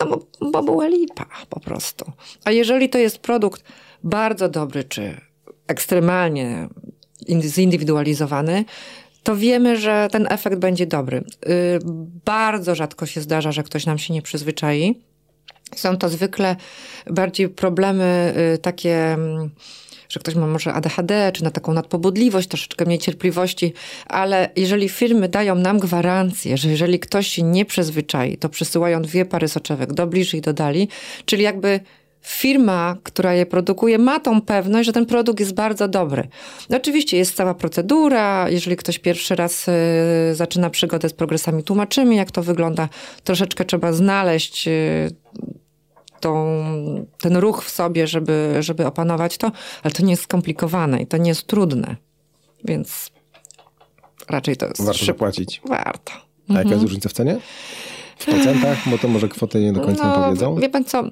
No bo, bo była lipa po prostu. A jeżeli to jest produkt bardzo dobry, czy ekstremalnie zindywidualizowany, to wiemy, że ten efekt będzie dobry. Y, bardzo rzadko się zdarza, że ktoś nam się nie przyzwyczai. Są to zwykle bardziej problemy y, takie mm, że ktoś ma może ADHD, czy na taką nadpobudliwość, troszeczkę mniej cierpliwości, ale jeżeli firmy dają nam gwarancję, że jeżeli ktoś się nie przyzwyczai, to przysyłają dwie pary soczewek do bliżej do dali, czyli jakby firma, która je produkuje, ma tą pewność, że ten produkt jest bardzo dobry. Oczywiście jest cała procedura. Jeżeli ktoś pierwszy raz y, zaczyna przygodę z progresami, tłumaczymy, jak to wygląda. Troszeczkę trzeba znaleźć y, tą, ten ruch w sobie, żeby, żeby opanować to, ale to nie jest skomplikowane i to nie jest trudne. Więc raczej to jest. Warto szyb... zapłacić. Warto. A jaka jest mhm. różnica w cenie? W procentach? Bo to może kwoty nie do końca no, powiedzą. Wie pan co?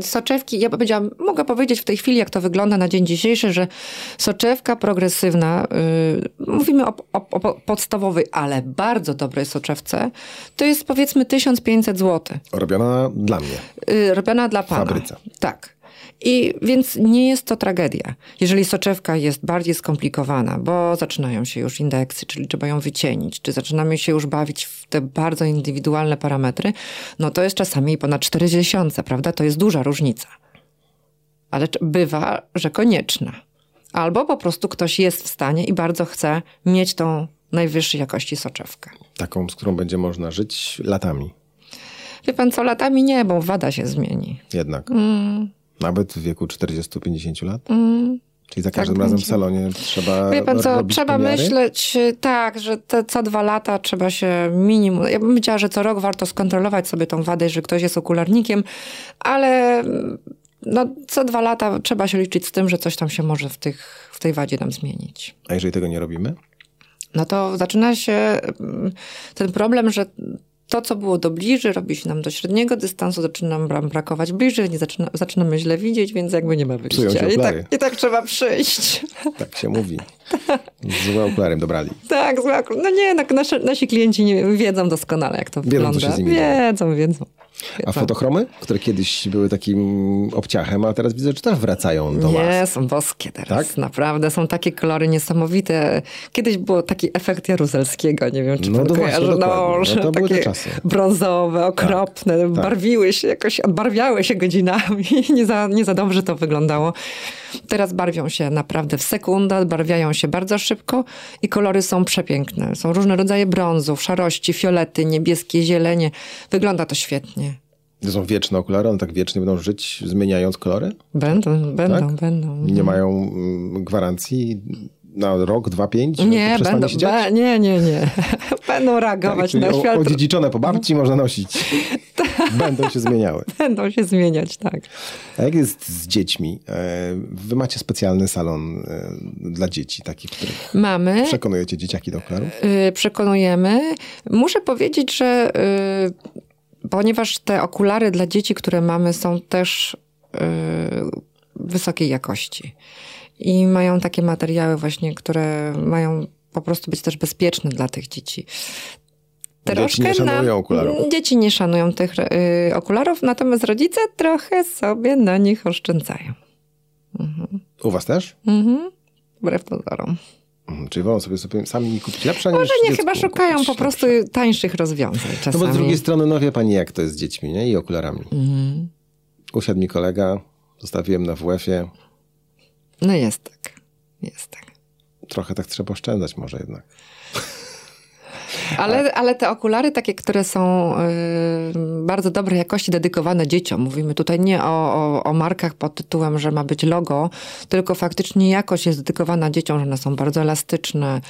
Soczewki, ja powiedziałam, mogę powiedzieć w tej chwili, jak to wygląda na dzień dzisiejszy, że soczewka progresywna, yy, mówimy o, o, o, podstawowej, ale bardzo dobrej soczewce, to jest powiedzmy 1500 zł. Robiona dla mnie. Yy, robiona dla pana. Fabryce. Tak. I więc nie jest to tragedia. Jeżeli soczewka jest bardziej skomplikowana, bo zaczynają się już indeksy, czyli trzeba ją wycienić, czy zaczynamy się już bawić w te bardzo indywidualne parametry, no to jest czasami ponad 40, prawda? To jest duża różnica. Ale bywa, że konieczna. Albo po prostu ktoś jest w stanie i bardzo chce mieć tą najwyższej jakości soczewkę. Taką, z którą będzie można żyć latami. Wie pan co, latami nie, bo wada się zmieni. Jednak. Mm. Nawet w wieku 40-50 lat? Mm. Czyli za każdym tak razem w salonie trzeba. Wie pan co, trzeba pomiary? myśleć tak, że te co dwa lata trzeba się minimum. Ja bym powiedziała, że co rok warto skontrolować sobie tą wadę, że ktoś jest okularnikiem, ale no, co dwa lata trzeba się liczyć z tym, że coś tam się może w, tych, w tej wadzie nam zmienić. A jeżeli tego nie robimy? No to zaczyna się mm, ten problem, że to, co było do bliżej, robi się nam do średniego dystansu, zaczyna nam brakować bliżej, nie zaczyna, zaczynamy źle widzieć, więc jakby nie ma wyjścia. I tak, I tak trzeba przyjść. Tak się mówi. Złe okularem dobrali. Tak, złe okularem. No nie, tak nasze, nasi klienci nie, wiedzą doskonale, jak to wiedzą, wygląda. Co się z nimi wiedzą, wiedzą. A fotochromy, które kiedyś były takim obciachem, a teraz widzę, że też wracają do Nie, są boskie teraz. Tak? Naprawdę, są takie kolory niesamowite. Kiedyś był taki efekt Jaruzelskiego, nie wiem, czy no, pan kojarzy. No, no, to były takie czasy. brązowe, okropne, tak, tak. barwiły się jakoś, odbarwiały się godzinami. nie, za, nie za dobrze to wyglądało. Teraz barwią się naprawdę w sekundę, barwiają się bardzo szybko i kolory są przepiękne. Są różne rodzaje brązów, szarości, fiolety, niebieskie, zielenie. Wygląda to świetnie. To są wieczne okulary, one tak wiecznie będą żyć, zmieniając kolory? Będą, będą, tak? będą. Nie mają mm, gwarancji na rok, dwa, pięć? Nie, będą, be, nie, nie, nie. będą reagować tak, na świat. Odziedziczone po babci można nosić. będą się zmieniały. Będą się zmieniać, tak. A jak jest z dziećmi? E, wy macie specjalny salon e, dla dzieci, taki, który Mamy. Przekonujecie dzieciaki do okularów? E, przekonujemy. Muszę powiedzieć, że ponieważ te okulary dla dzieci, które mamy, są też wysokiej jakości i mają takie materiały właśnie, które mają po prostu być też bezpieczne dla tych dzieci. Troszkę dzieci nie szanują okularów. Dzieci nie szanują tych y, okularów, natomiast rodzice trochę sobie na nich oszczędzają. Mhm. U was też? Mhm. Wbrew pozorom. Mhm, czyli wolą sobie, sobie sami kupić lepsze Może nie, chyba szukają po prostu lepsze. tańszych rozwiązań czasami. No bo z drugiej strony, no wie pani jak to jest z dziećmi nie? i okularami. Mhm. Usiadł mi kolega, zostawiłem na WF-ie, no jest tak. Jest tak. Trochę tak trzeba oszczędzać może jednak. Ale, ale te okulary takie, które są y, bardzo dobrej jakości, dedykowane dzieciom. Mówimy tutaj nie o, o, o, markach pod tytułem, że ma być logo, tylko faktycznie jakość jest dedykowana dzieciom, że one są bardzo elastyczne,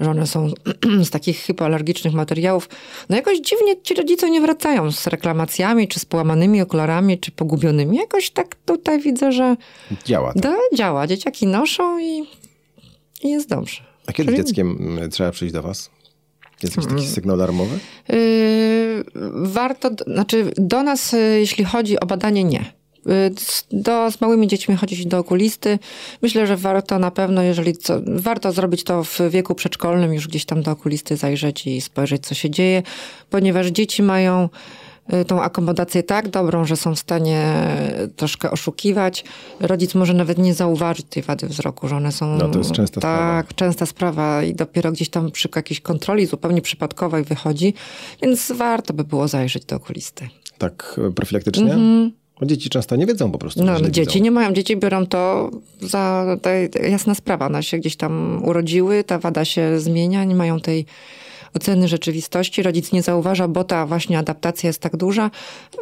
że one są z takich hypoalergicznych materiałów. No jakoś dziwnie ci rodzice nie wracają z reklamacjami, czy z połamanymi okularami, czy pogubionymi. Jakoś tak tutaj widzę, że... Działa. Da, działa. Dzieciaki noszą i, i jest dobrze. A kiedy Czyli... dzieckiem mm, trzeba przyjść do was? Jest jakiś taki sygnał alarmowy? Yy, warto, znaczy do nas, y, jeśli chodzi o badanie, nie. Y, do, z małymi dziećmi chodzić do okulisty. Myślę, że warto na pewno, jeżeli co, warto zrobić to w wieku przedszkolnym, już gdzieś tam do okulisty zajrzeć i spojrzeć, co się dzieje, ponieważ dzieci mają tą akomodację tak dobrą, że są w stanie troszkę oszukiwać. Rodzic może nawet nie zauważyć tej wady wzroku, że one są... No to jest częsta tak, sprawa. Tak, częsta sprawa i dopiero gdzieś tam przy jakiejś kontroli zupełnie przypadkowej wychodzi, więc warto by było zajrzeć do okulisty. Tak e, profilaktycznie? Mhm. Bo dzieci często nie wiedzą po prostu. No, no dzieci widzą. nie mają, dzieci biorą to za jasna sprawa. One się gdzieś tam urodziły, ta wada się zmienia, nie mają tej oceny rzeczywistości. Rodzic nie zauważa, bo ta właśnie adaptacja jest tak duża.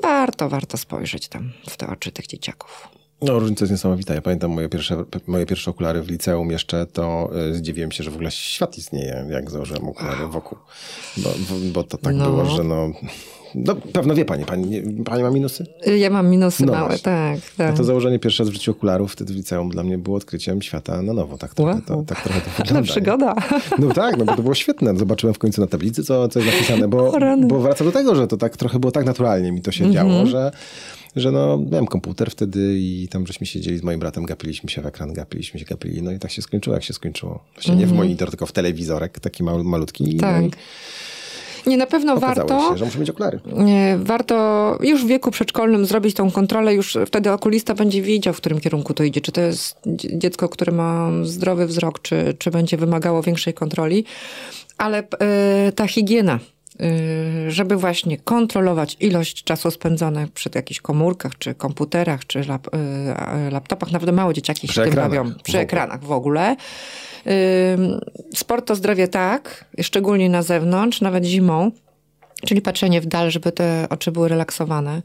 Warto, warto spojrzeć tam w te oczy tych dzieciaków. No, różnica jest niesamowita. Ja pamiętam moje pierwsze, moje pierwsze okulary w liceum jeszcze, to y, zdziwiłem się, że w ogóle świat istnieje, jak założyłem okulary wokół. Bo, bo to tak no. było, że no... No, pewno wie pani, pani, pani ma minusy? Ja mam minusy no małe, tak, tak. To założenie pierwszy raz w życiu okularów wtedy w liceum dla mnie było odkryciem świata na nowo. Tak trochę, wow. to, tak trochę to wygląda. No, przygoda. No tak, no bo to było świetne. Zobaczyłem w końcu na tablicy, co, co jest napisane, bo, bo wraca do tego, że to tak trochę było tak naturalnie mi to się mm -hmm. działo, że że no, miałem komputer wtedy i tam żeśmy siedzieli z moim bratem, gapiliśmy się w ekran, gapiliśmy się, gapili, no i tak się skończyło, jak się skończyło. Właśnie mm -hmm. nie w mhm. monitor, tylko w telewizorek, taki mal, malutki. Tak. No i, nie, na pewno Okazało warto. Się, że muszę mieć okulary. Warto już w wieku przedszkolnym zrobić tą kontrolę, już wtedy okulista będzie wiedział, w którym kierunku to idzie. Czy to jest dziecko, które ma zdrowy wzrok, czy, czy będzie wymagało większej kontroli. Ale y, ta higiena, y, żeby właśnie kontrolować ilość czasu spędzonego przy jakichś komórkach, czy komputerach, czy lap, y, laptopach. Nawet małe dzieciaki się tym bawią. Przy ekranach w ogóle. Sport to zdrowie tak, szczególnie na zewnątrz, nawet zimą, czyli patrzenie w dal, żeby te oczy były relaksowane.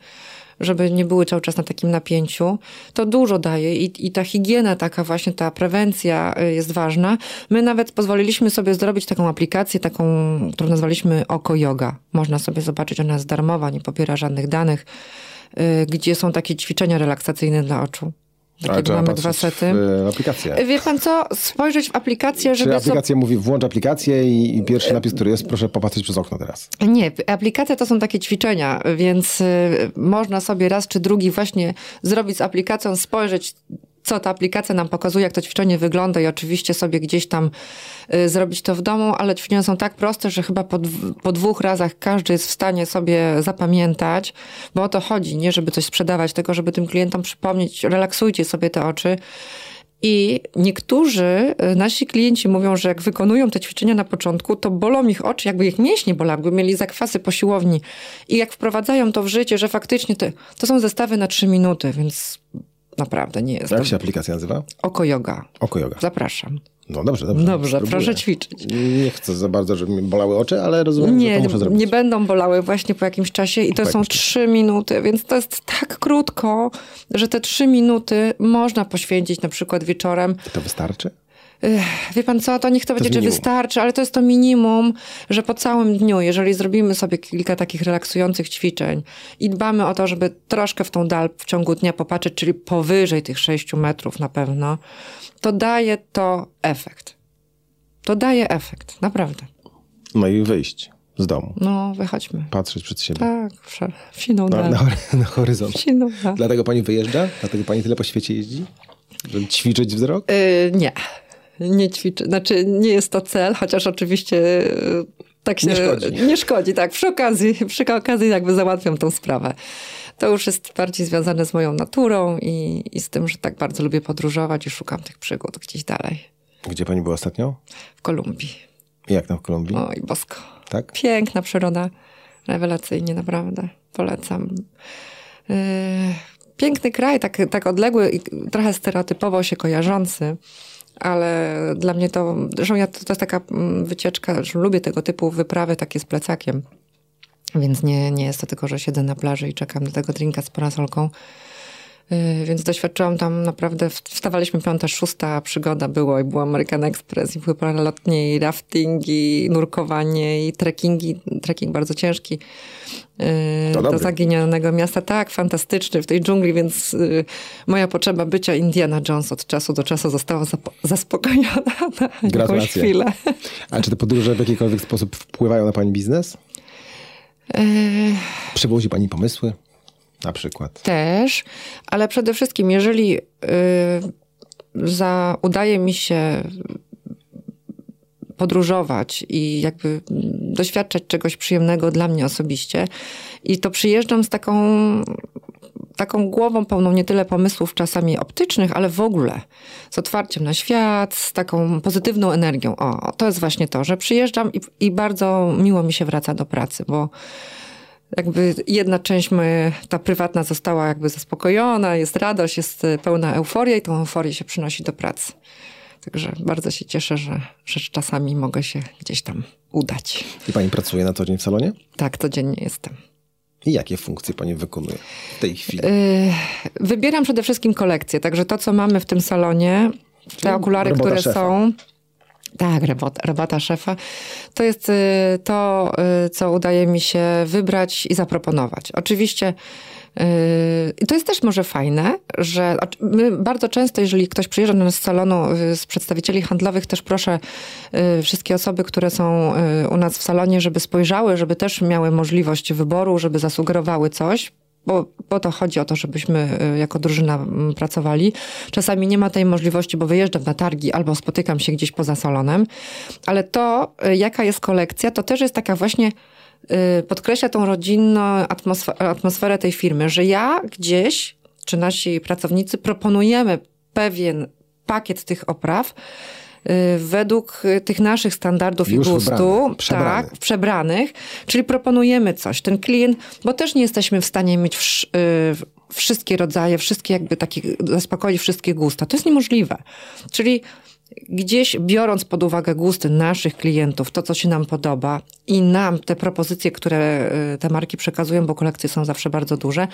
żeby nie były cały czas na takim napięciu. To dużo daje i, i ta higiena, taka właśnie ta prewencja y, jest ważna. My nawet pozwoliliśmy sobie zrobić taką aplikację, taką, którą nazwaliśmy Oko Yoga. Można sobie zobaczyć, ona jest darmowa, nie pobiera żadnych danych, y, gdzie są takie ćwiczenia relaksacyjne dla oczu. Trzeba mamy dwa sety. W aplikację. Wie pan co? Spojrzeć w aplikację, żeby. Czy aplikacja so... mówi, włącz aplikację i, i, pierwszy napis, który jest, proszę popatrzeć przez okno teraz. Nie, aplikacja to są takie ćwiczenia, więc y, można sobie raz czy drugi właśnie zrobić z aplikacją, spojrzeć co ta aplikacja nam pokazuje, jak to ćwiczenie wygląda i oczywiście sobie gdzieś tam y, zrobić to w domu, ale ćwiczenia są tak proste, że chyba po, po dwóch razach każdy jest w stanie sobie zapamiętać, bo o to chodzi, nie żeby coś sprzedawać, tylko żeby tym klientom przypomnieć, relaksujcie sobie te oczy. I niektórzy y, nasi klienci mówią, że jak wykonują te ćwiczenia na początku, to bolą ich oczy, jakby ich mięśnie bolały, jakby mieli zakwasy po siłowni. I jak wprowadzają to w życie, że faktycznie to, to są zestawy na trzy minuty, więc Naprawdę nie jest. Jak się aplikacja nazywa? Oko Yoga. Oko Yoga. Zapraszam. No dobrze, dobrze. Dobrze, spróbuję. proszę ćwiczyć. Nie chcę za bardzo, żeby mi bolały oczy, ale rozumiem, nie, że to muszę zrobić. Nie będą bolały właśnie po jakimś czasie i to są trzy minuty, więc to jest tak krótko, że te trzy minuty można poświęcić na przykład wieczorem. I to wystarczy? Wie pan co, to niech to, to będzie, czy wystarczy, ale to jest to minimum, że po całym dniu, jeżeli zrobimy sobie kilka takich relaksujących ćwiczeń i dbamy o to, żeby troszkę w tą dal w ciągu dnia popatrzeć, czyli powyżej tych 6 metrów na pewno, to daje to efekt. To daje efekt, naprawdę. No i wyjść z domu. No, wychodźmy. Patrzeć przed siebie. Tak, w siną na, na, na horyzont. Dlatego pani wyjeżdża? Dlatego pani tyle po świecie jeździ? Żeby ćwiczyć wzrok? Yy, nie nie ćwiczy. Znaczy, nie jest to cel, chociaż oczywiście e, tak się nie szkodzi. Nie szkodzi, tak. Przy okazji, przy okazji jakby załatwiam tą sprawę. To już jest bardziej związane z moją naturą i, i z tym, że tak bardzo lubię podróżować i szukam tych przygód gdzieś dalej. Gdzie pani była ostatnio? W Kolumbii. Jak tam w Kolumbii? Oj, bosko. Tak? Piękna przyroda. Rewelacyjnie, naprawdę. Polecam. Yy, piękny kraj, tak, tak odległy i trochę stereotypowo się kojarzący ale dla mnie to, zresztą ja, to, to jest taka mm, wycieczka, lubię tego typu wyprawy takie z plecakiem. Więc nie, nie jest to tylko, że siedzę na plaży i czekam na tego drinka z parasolką. Yy, więc doświadczyłam tam naprawdę, wstawaliśmy piąta, szósta przygoda było i był American Express i były paralotnie i raftingi, i nurkowanie i trekkingi, trekking bardzo ciężki yy, do zaginionego miasta. Tak, fantastyczny w tej dżungli, więc yy, moja potrzeba bycia Indiana Jones od czasu do czasu została zaspokojona na jakąś chwilę. A czy te podróże w jakikolwiek sposób wpływają na pani biznes? Przywozi pani pomysły? Na przykład. Też, ale przede wszystkim, jeżeli y, za, udaje mi się podróżować i jakby doświadczać czegoś przyjemnego dla mnie osobiście. I to przyjeżdżam z taką, taką głową pełną nie tyle pomysłów czasami optycznych, ale w ogóle z otwarciem na świat, z taką pozytywną energią. O, to jest właśnie to, że przyjeżdżam i, i bardzo miło mi się wraca do pracy, bo jakby jedna część my, ta prywatna została jakby zaspokojona, jest radość, jest pełna euforia i tą euforię się przynosi do pracy. Także bardzo się cieszę, że, że czasami mogę się gdzieś tam udać. I pani pracuje na co dzień w salonie? Tak, codziennie jestem. I jakie funkcje pani wykonuje w tej chwili? Yy, wybieram przede wszystkim kolekcję, także to, co mamy w tym salonie, te okulary, które szefa. są. Tak, robota, robota szefa. To jest y, to, y, co udaje mi się wybrać i zaproponować. Oczywiście i to jest też może fajne, że my bardzo często, jeżeli ktoś przyjeżdża do nas z salonu y, z przedstawicieli handlowych, też proszę wszystkie osoby, które są u nas w salonie, żeby spojrzały, żeby też miały możliwość wyboru, żeby zasugerowały coś bo po to chodzi o to, żebyśmy y, jako drużyna mm, pracowali. Czasami nie ma tej możliwości, bo wyjeżdżam na targi albo spotykam się gdzieś poza salonem, ale to, y, jaka jest kolekcja, to też jest taka właśnie y, podkreśla tą rodzinną atmosferę, tej firmy, że ja gdzieś, czy nasi pracownicy proponujemy pewien pakiet tych opraw, według y, tych naszych standardów Już i gustu, przebrany. tak, przebranych, czyli proponujemy coś. Ten klient, bo też nie jesteśmy w stanie mieć w, y, wszystkie rodzaje, wszystkie jakby takie, zaspokoić wszystkie gusta. To jest niemożliwe. Czyli gdzieś biorąc pod uwagę gusty naszych klientów, to co się nam podoba i nam te propozycje, które y, te marki przekazują, bo kolekcje są zawsze bardzo duże,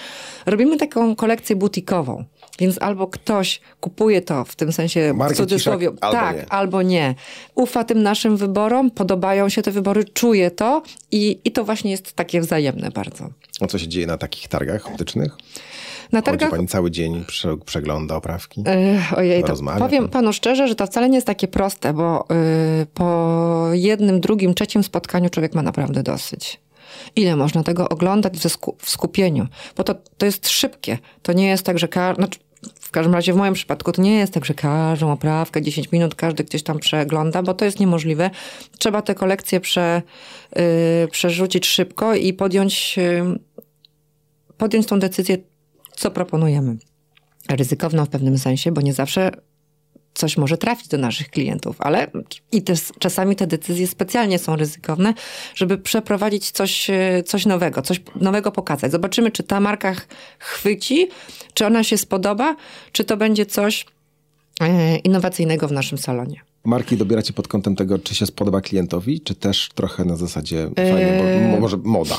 robimy taką kolekcję butikową. Więc albo ktoś kupuje to w tym sensie w cudzysłowie, ciszak, albo tak, nie. albo nie. Ufa tym naszym wyborom, podobają się te wybory, czuje to i, i to właśnie jest takie wzajemne bardzo. A co się dzieje na takich targach optycznych? Na Chodzi targach pani cały dzień, prze, przegląda oprawki? Ojej, to Rozmawia powiem pan. panu szczerze, że to wcale nie jest takie proste, bo y, po jednym, drugim, trzecim spotkaniu człowiek ma naprawdę dosyć. Ile można tego oglądać w skupieniu? Bo to, to jest szybkie. To nie jest tak, że ka- znaczy, w każdym razie w moim przypadku to nie jest tak, że każdą oprawkę 10 minut każdy gdzieś tam przegląda, bo to jest niemożliwe. Trzeba te kolekcje prze, y, przerzucić szybko i podjąć, y, podjąć tą decyzję, co proponujemy ryzykowną w pewnym sensie, bo nie zawsze coś może trafić do naszych klientów, ale i też czasami te decyzje specjalnie są ryzykowne, żeby przeprowadzić coś, e, coś nowego, coś nowego pokazać. Zobaczymy, czy ta marka ch- chwyci, czy ona się spodoba, czy to będzie coś e, innowacyjnego w naszym salonie. Marki dobieracie pod kątem tego, czy się spodoba klientowi, czy też trochę na zasadzie fajnie, bo, mo- może moda.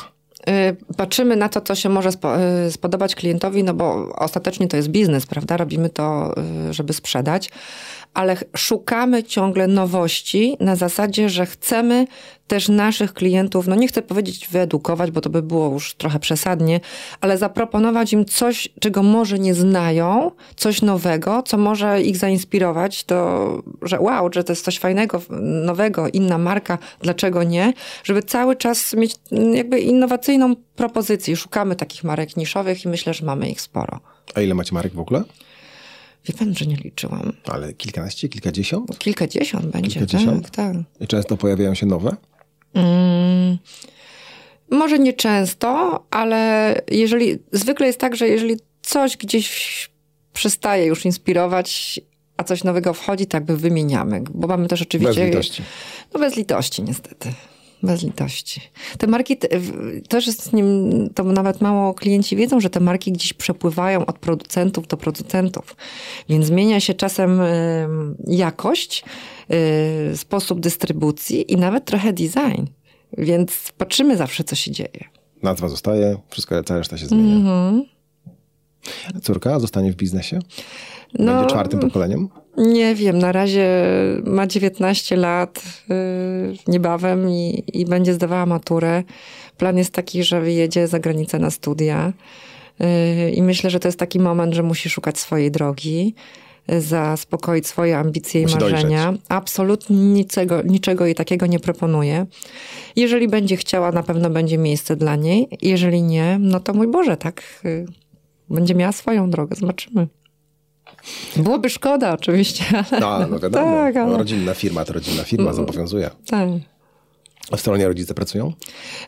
Y, Patrzymy na to, co się może y, spodobać klientowi, no bo ostatecznie to jest biznes, prawda? Robimy to, y, żeby sprzedać, ale szukamy ciągle nowości na zasadzie, że chcemy też naszych klientów, no nie chcę powiedzieć wyedukować, bo to by było już trochę przesadnie, ale zaproponować im coś, czego może nie znają, coś nowego, co może ich zainspirować, to, że wow, że to jest coś fajnego, nowego, inna marka, dlaczego nie? Żeby cały czas mieć mm, jakby innowacyjną propozycję. Szukamy takich marek niszowych i myślę, że mamy ich sporo. A ile macie marek w ogóle? Wie pan, że nie liczyłam. Ale kilkanaście, kilkadziesiąt? Kilkadziesiąt będzie, Kilkadziesiąt? tak, tak. I często pojawiają się nowe? Mm, może nie często, ale jeżeli zwykle jest tak, że jeżeli coś gdzieś przestaje już inspirować, a coś nowego wchodzi, tak by wymieniamy. Bo mamy też oczywiście. Bez litości. No bez litości, niestety. Bez litości. Te marki też jest z nim, to nawet mało klienci wiedzą, że te marki gdzieś przepływają od producentów do producentów. Więc zmienia się czasem em, jakość, y, sposób dystrybucji i nawet trochę design. Więc patrzymy zawsze, co się dzieje. Nazwa zostaje, wszystko, cała reszta się zmienia. Mhm. Córka zostanie w biznesie? No, Będzie czwartym pokoleniem? Nie wiem, na razie ma 19 lat yy, niebawem i, i będzie zdawała maturę. Plan jest taki, że wyjedzie za granicę na studia. Yy, I myślę, że to jest taki moment, że musi szukać swojej drogi, yy, zaspokoić swoje ambicje Musi i marzenia. dojrzeć. Absolutnie niczego, niczego jej takiego nie proponuję. Jeżeli będzie chciała, na pewno będzie miejsce dla niej. Jeżeli nie, no to mój Boże, tak. yy, Będzie miała swoją drogę, zobaczymy. Byłoby szkoda oczywiście, ale... No, no wiadomo. Tak, ale- no, rodzinna firma to rodzinna firma, zobowiązuje. Tak. A w stronie rodzice pracują?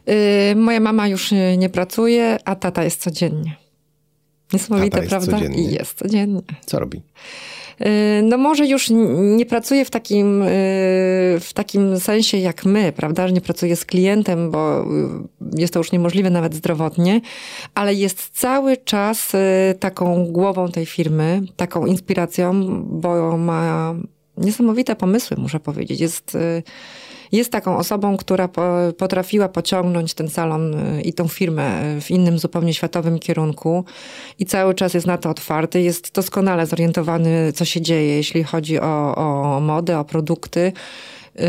Y, moja mama już y, nie pracuje, a tata jest codziennie. Niesamowite, prawda? codziennie? I jest codziennie. Co robi? Y, No może już nie pracuje w takim, y, w takim sensie jak my, prawda, że nie pracuje z klientem, bo y, jest to już niemożliwe nawet zdrowotnie, ale jest cały czas taką głową tej firmy, taką inspiracją, bo ma niesamowite pomysły, muszę powiedzieć. Jest, jest taką osobą, która po, potrafiła pociągnąć ten salon y, i tą firmę y, w innym zupełnie światowym kierunku i cały czas jest na to otwarty. Jest doskonale zorientowany, co się dzieje, jeśli chodzi o, o modę, o produkty yy,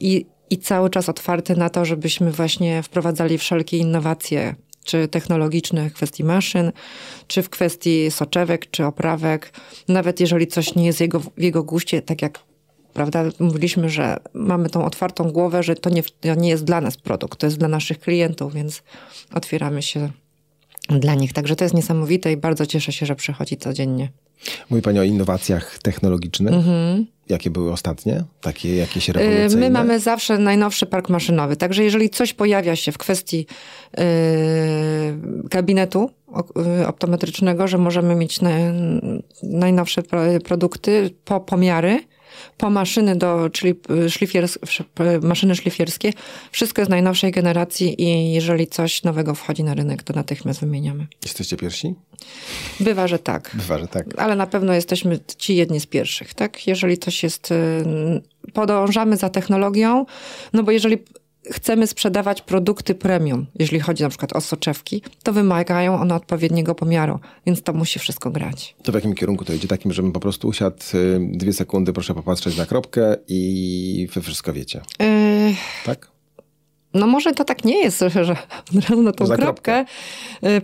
i, i cały czas otwarty na to, żebyśmy właśnie wprowadzali wszelkie innowacje czy technologiczne w kwestii maszyn, czy w kwestii soczewek, czy oprawek. Nawet jeżeli coś nie jest jego, w jego guście, tak jak prawda, mówiliśmy, że mamy tą otwartą głowę, że to nie, to nie jest dla nas produkt, to jest dla naszych klientów, więc otwieramy się dla nich. Także to jest niesamowite i bardzo cieszę się, że przychodzi codziennie. Mówi Pani o innowacjach technologicznych. Jakie były ostatnie? Takie jakieś rewolucyjne? Mhm. Y, My mamy zawsze najnowszy park maszynowy, także jeżeli coś pojawia się w kwestii y, gabinetu o- y, optometrycznego, że możemy mieć na, najnowsze pro, produkty po pomiary, po maszyny do, czyli szlifiers, sz- maszyny szlifierskie, wszystko jest najnowszej generacji i jeżeli coś nowego wchodzi na rynek, to natychmiast wymieniamy. Jesteście pierwsi? Bywa, że tak. Bywa, że tak. Ale na pewno jesteśmy ci jedni z pierwszych, tak? Jeżeli coś jest, y, podążamy za technologią, no bo jeżeli chcemy sprzedawać produkty premium, jeżeli chodzi na przykład o soczewki, to wymagają one odpowiedniego pomiaru, więc to musi wszystko grać. To w jakim kierunku to idzie? Takim, żebym po prostu usiadł y, dwie sekundy, proszę popatrzeć na kropkę i wy wszystko wiecie. Yy, Tak? No może to tak nie jest, że od razu na tą kropkę. Y,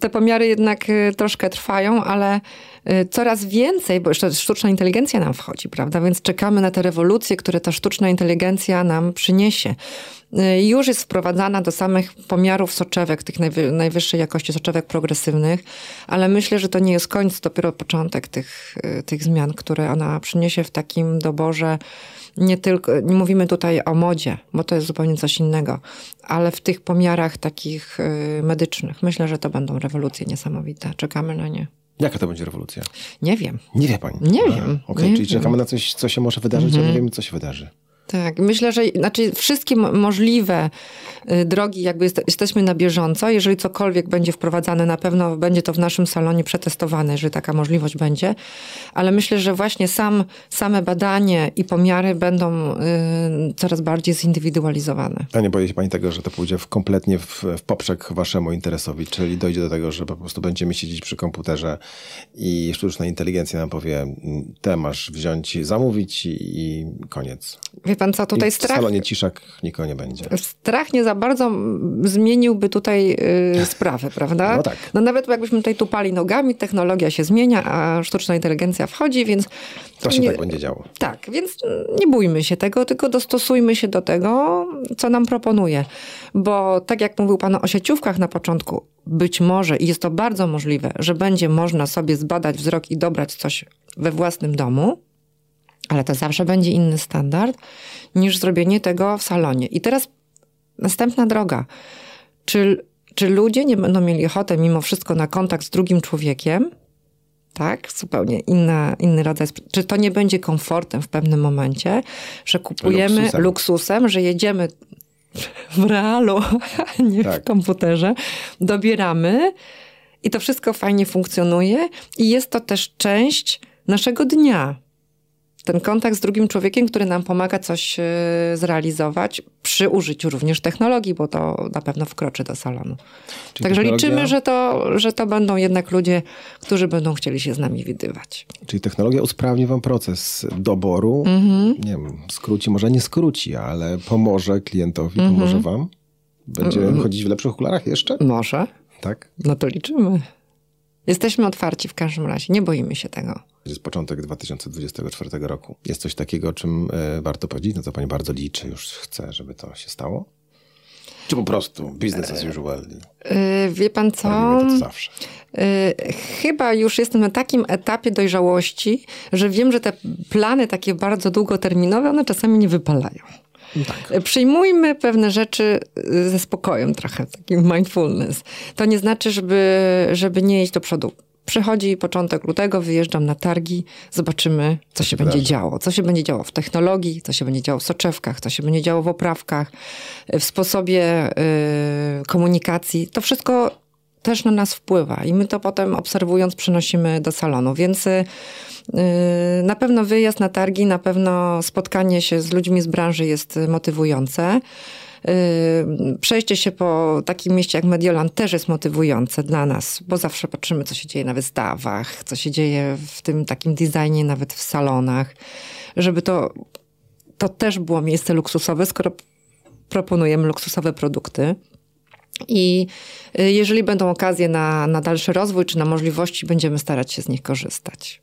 te pomiary jednak y, troszkę trwają, ale y, coraz więcej, bo jeszcze sztuczna inteligencja nam wchodzi, prawda? Więc czekamy na te rewolucje, które ta sztuczna inteligencja nam przyniesie. Już jest wprowadzana do samych pomiarów soczewek, tych najwy, najwyższej jakości soczewek progresywnych, ale myślę, że to nie jest koniec, dopiero początek tych, tych zmian, które ona przyniesie w takim doborze nie tylko, nie mówimy tutaj o modzie, bo to jest zupełnie coś innego, ale w tych pomiarach takich y, medycznych. Myślę, że to będą rewolucje niesamowite. Czekamy na nie. Jaka to będzie rewolucja? Nie wiem. Nie wie pani. Nie A, wiem, Okej, nie czyli wiem. czekamy na coś, co się może wydarzyć, ale nie wiemy, co się wydarzy. Tak, myślę, że znaczy wszystkie mo- możliwe y, drogi, jakby jest, jesteśmy na bieżąco. Jeżeli cokolwiek będzie wprowadzane, na pewno będzie to w naszym salonie przetestowane, jeżeli taka możliwość będzie. Ale myślę, że właśnie sam, same badanie i pomiary będą y, coraz bardziej zindywidualizowane. A nie boi się pani tego, że to pójdzie w kompletnie w, w poprzek waszemu interesowi, czyli dojdzie do tego, że po prostu będziemy siedzieć przy komputerze i sztuczna inteligencja nam powie, "Mm, te masz wziąć, zamówić i, i koniec. Wie pan co, tutaj I w strach... salonie ciszak nikogo nie będzie. Strach nie za bardzo zmieniłby tutaj y, sprawę, prawda? No tak. No nawet jakbyśmy tutaj tupali nogami, technologia się zmienia, a sztuczna inteligencja wchodzi, więc... To się nie, tak będzie działo. Tak, więc nie bójmy się tego, tylko dostosujmy się do tego, co nam proponuje. Bo tak jak mówił pan o sieciówkach na początku, być może, i jest to bardzo możliwe, że będzie można sobie zbadać wzrok i dobrać coś we własnym domu, ale to zawsze będzie inny standard niż zrobienie tego w salonie. I teraz następna droga. Czy, czy ludzie nie będą mieli ochoty mimo wszystko na kontakt z drugim człowiekiem? Tak, zupełnie inna, inny rodzaj. Czy to nie będzie komfortem w pewnym momencie, że kupujemy Luksusem. luksusem, że jedziemy w realu, a nie Tak. w komputerze, dobieramy i to wszystko fajnie funkcjonuje i jest to też część naszego dnia. Ten kontakt z drugim człowiekiem, który nam pomaga coś e, zrealizować przy użyciu również technologii, bo to na pewno wkroczy do salonu. Czyli Także technologia- liczymy, że to, że to będą jednak ludzie, którzy będą chcieli się z nami widywać. Czyli technologia usprawni wam proces doboru. Mhm. Nie wiem, skróci, może nie skróci, ale pomoże klientowi, Mhm. pomoże wam. Będzie chodzić w lepszych okularach jeszcze? Może, Tak? no to liczymy. Jesteśmy otwarci w każdym razie, nie boimy się tego. Jest początek 2024 roku. Jest coś takiego, o czym e, warto powiedzieć, na co pani bardzo liczy, już chce, żeby to się stało? Czy po prostu business as usual? Yy, wie pan co? Yy, chyba już jestem na takim etapie dojrzałości, że wiem, że te plany takie bardzo długoterminowe, one czasami nie wypalają. Tak. Przyjmujmy pewne rzeczy yy, ze spokojem trochę, taki mindfulness. To nie znaczy, żeby, żeby nie iść do przodu. Przychodzi początek lutego, wyjeżdżam na targi, zobaczymy, co się będzie działo. Co się będzie działo w technologii, co się będzie działo w soczewkach, co się będzie działo w oprawkach, w sposobie y, komunikacji. To wszystko też na nas wpływa i my to potem obserwując przenosimy do salonu. Więc y, y, na pewno wyjazd na targi, na pewno spotkanie się z ludźmi z branży jest motywujące. Y, Przejście się po takim mieście jak Mediolan też jest motywujące dla nas, bo zawsze patrzymy, co się dzieje na wystawach, co się dzieje w tym takim designie, nawet w salonach, żeby to, to też było miejsce luksusowe, skoro proponujemy luksusowe produkty. I y, jeżeli będą okazje na, na dalszy rozwój czy na możliwości, będziemy starać się z nich korzystać.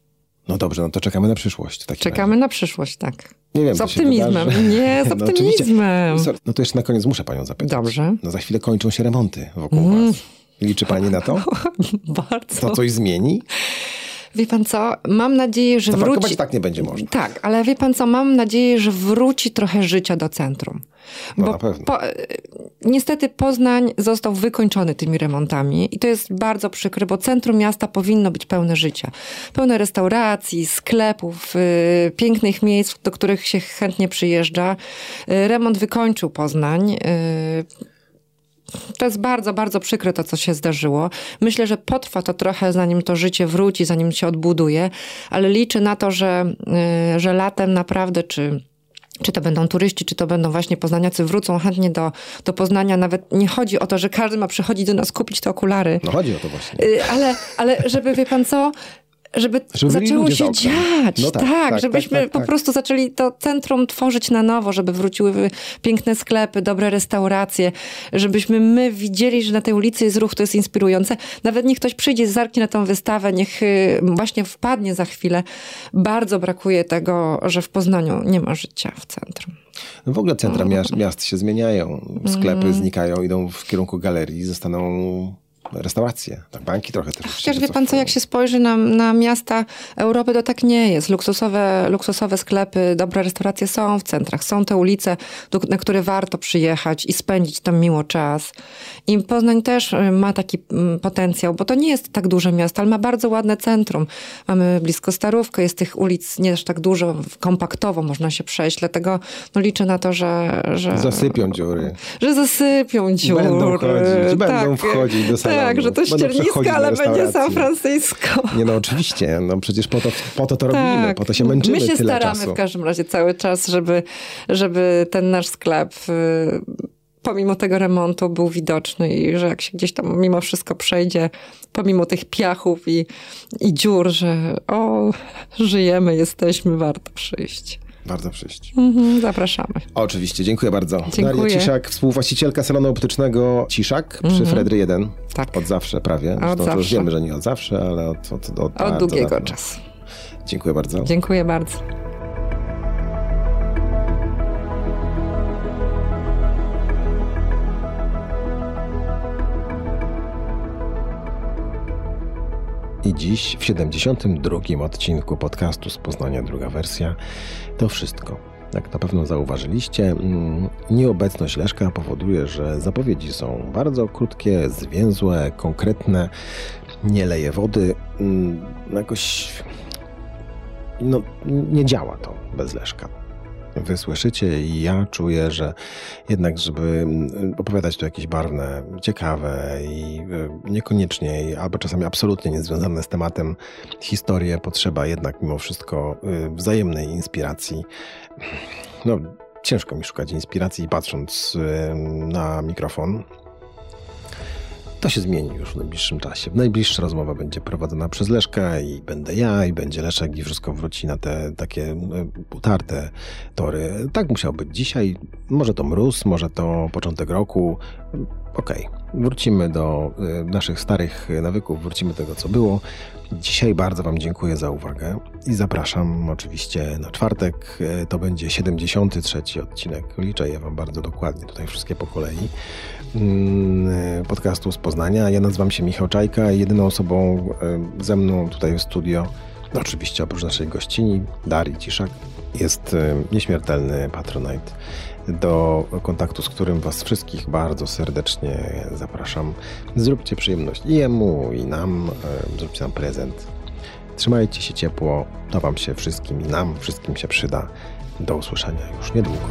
No dobrze, no to czekamy na przyszłość. Czekamy na przyszłość, tak. Nie wiem, z optymizmem. Nie, z No optymizmem. Sorry, No to jeszcze na koniec muszę panią zapytać. Dobrze. No za chwilę kończą się remonty wokół Mm. was. Liczy pani na to? Bardzo. To coś zmieni? Wie pan co? Mam nadzieję, że Zaparkować wróci. tak nie będzie można. Tak, ale wie pan co? Mam nadzieję, że wróci trochę życia do centrum. No na pewno. Po, niestety Poznań został wykończony tymi remontami i to jest bardzo przykre, bo centrum miasta powinno być pełne życia. Pełne restauracji, sklepów, y, pięknych miejsc, do których się chętnie przyjeżdża. Y, remont wykończył Poznań. Y, to jest bardzo, bardzo przykre to, co się zdarzyło. Myślę, że potrwa to trochę, zanim to życie wróci, zanim się odbuduje, ale liczę na to, że, y, że latem naprawdę, czy czy to będą turyści, czy to będą właśnie poznaniacy, wrócą chętnie do, do Poznania. Nawet nie chodzi o to, że każdy ma przychodzić do nas kupić te okulary. No chodzi o to właśnie. Y, ale, ale żeby, wie pan co, żeby, Żeby zaczęło się dziać. No tak, tak, tak, żebyśmy tak, tak, po tak. prostu zaczęli to centrum tworzyć na nowo, żeby wróciły piękne sklepy, dobre restauracje, żebyśmy my widzieli, że na tej ulicy jest ruch, to jest inspirujące. Nawet niech ktoś przyjdzie, zerknie na tą wystawę, niech y, właśnie wpadnie za chwilę. Bardzo brakuje tego, że w Poznaniu nie ma życia w centrum. No w ogóle centra miast, miast się zmieniają. Sklepy Mhm. znikają, idą w kierunku galerii, zostaną restauracje. Tak, banki trochę też. Chociaż wie pan co, jak się spojrzy na, na miasta Europy, to tak nie jest. Luksusowe, luksusowe sklepy, dobre restauracje są w centrach. Są te ulice, do, na które warto przyjechać i spędzić tam miło czas. I Poznań też y, ma taki mm, potencjał, bo to nie jest tak duże miasto, ale ma bardzo ładne centrum. Mamy blisko Starówkę, jest tych ulic nie aż tak dużo, kompaktowo można się przejść, dlatego no, liczę na to, że... że Zasypią dziury. że zasypią dziury. Będą chodzić, będą wchodzić do salonu, Tak, że to będą przechodzić ściernisko, ale będzie San. Francisco. Nie no, oczywiście. No przecież po to, po to, to robimy, po to się męczymy Tak. My się tyle staramy czasu. w każdym razie cały czas, żeby, żeby ten nasz sklep y, pomimo tego remontu był widoczny i że jak się gdzieś tam mimo wszystko przejdzie, pomimo tych piachów i, i dziur, że o, żyjemy, jesteśmy, warto przyjść. Bardzo przyjść. Mhm, zapraszamy. Oczywiście, dziękuję bardzo. Dziękuję. Daria Ciszak, współwłaścicielka salonu optycznego Ciszak przy Fredry 1. Tak. Od zawsze prawie. Od to już zawsze. wiemy, że nie od zawsze, ale od, od, od, Od bardzo długiego czasu. Dziękuję bardzo. Dziękuję bardzo. I dziś w 72. odcinku podcastu z Poznania druga wersja to wszystko. Jak na pewno zauważyliście, mm, nieobecność Leszka powoduje, że zapowiedzi są bardzo krótkie, zwięzłe, konkretne, nie leje wody. mm, Jakoś no, nie działa to bez Leszka. Wy słyszycie i ja czuję, że jednak, żeby mm, opowiadać to jakieś barwne, ciekawe i y, niekoniecznie, albo czasami absolutnie niezwiązane z tematem historie, potrzeba jednak mimo wszystko y, wzajemnej inspiracji. No, ciężko mi szukać inspiracji patrząc y, na mikrofon. To się zmieni już w najbliższym czasie. Najbliższa rozmowa będzie prowadzona przez Leszka i będę ja, i będzie Leszek i wszystko wróci na te takie e, utarte tory. Tak musiał być dzisiaj. Może to mróz, może to początek roku. Okej, wrócimy do e, naszych starych nawyków, wrócimy do tego, co było. Dzisiaj bardzo Wam dziękuję za uwagę i zapraszam oczywiście na czwartek. E, To będzie 73 odcinek. Liczę je Wam bardzo dokładnie, tutaj wszystkie po kolei mm, podcastu z Poznania. Ja nazywam się Michał Czajka jedyną osobą e, ze mną tutaj w studio, no oczywiście oprócz naszej gościni, Darii Ciszak, jest e, nieśmiertelny Patronite, do kontaktu z którym Was wszystkich bardzo serdecznie zapraszam. Zróbcie przyjemność i jemu, i nam, e, zróbcie nam prezent. Trzymajcie się ciepło, to Wam się wszystkim i nam wszystkim się przyda. Do usłyszenia już niedługo.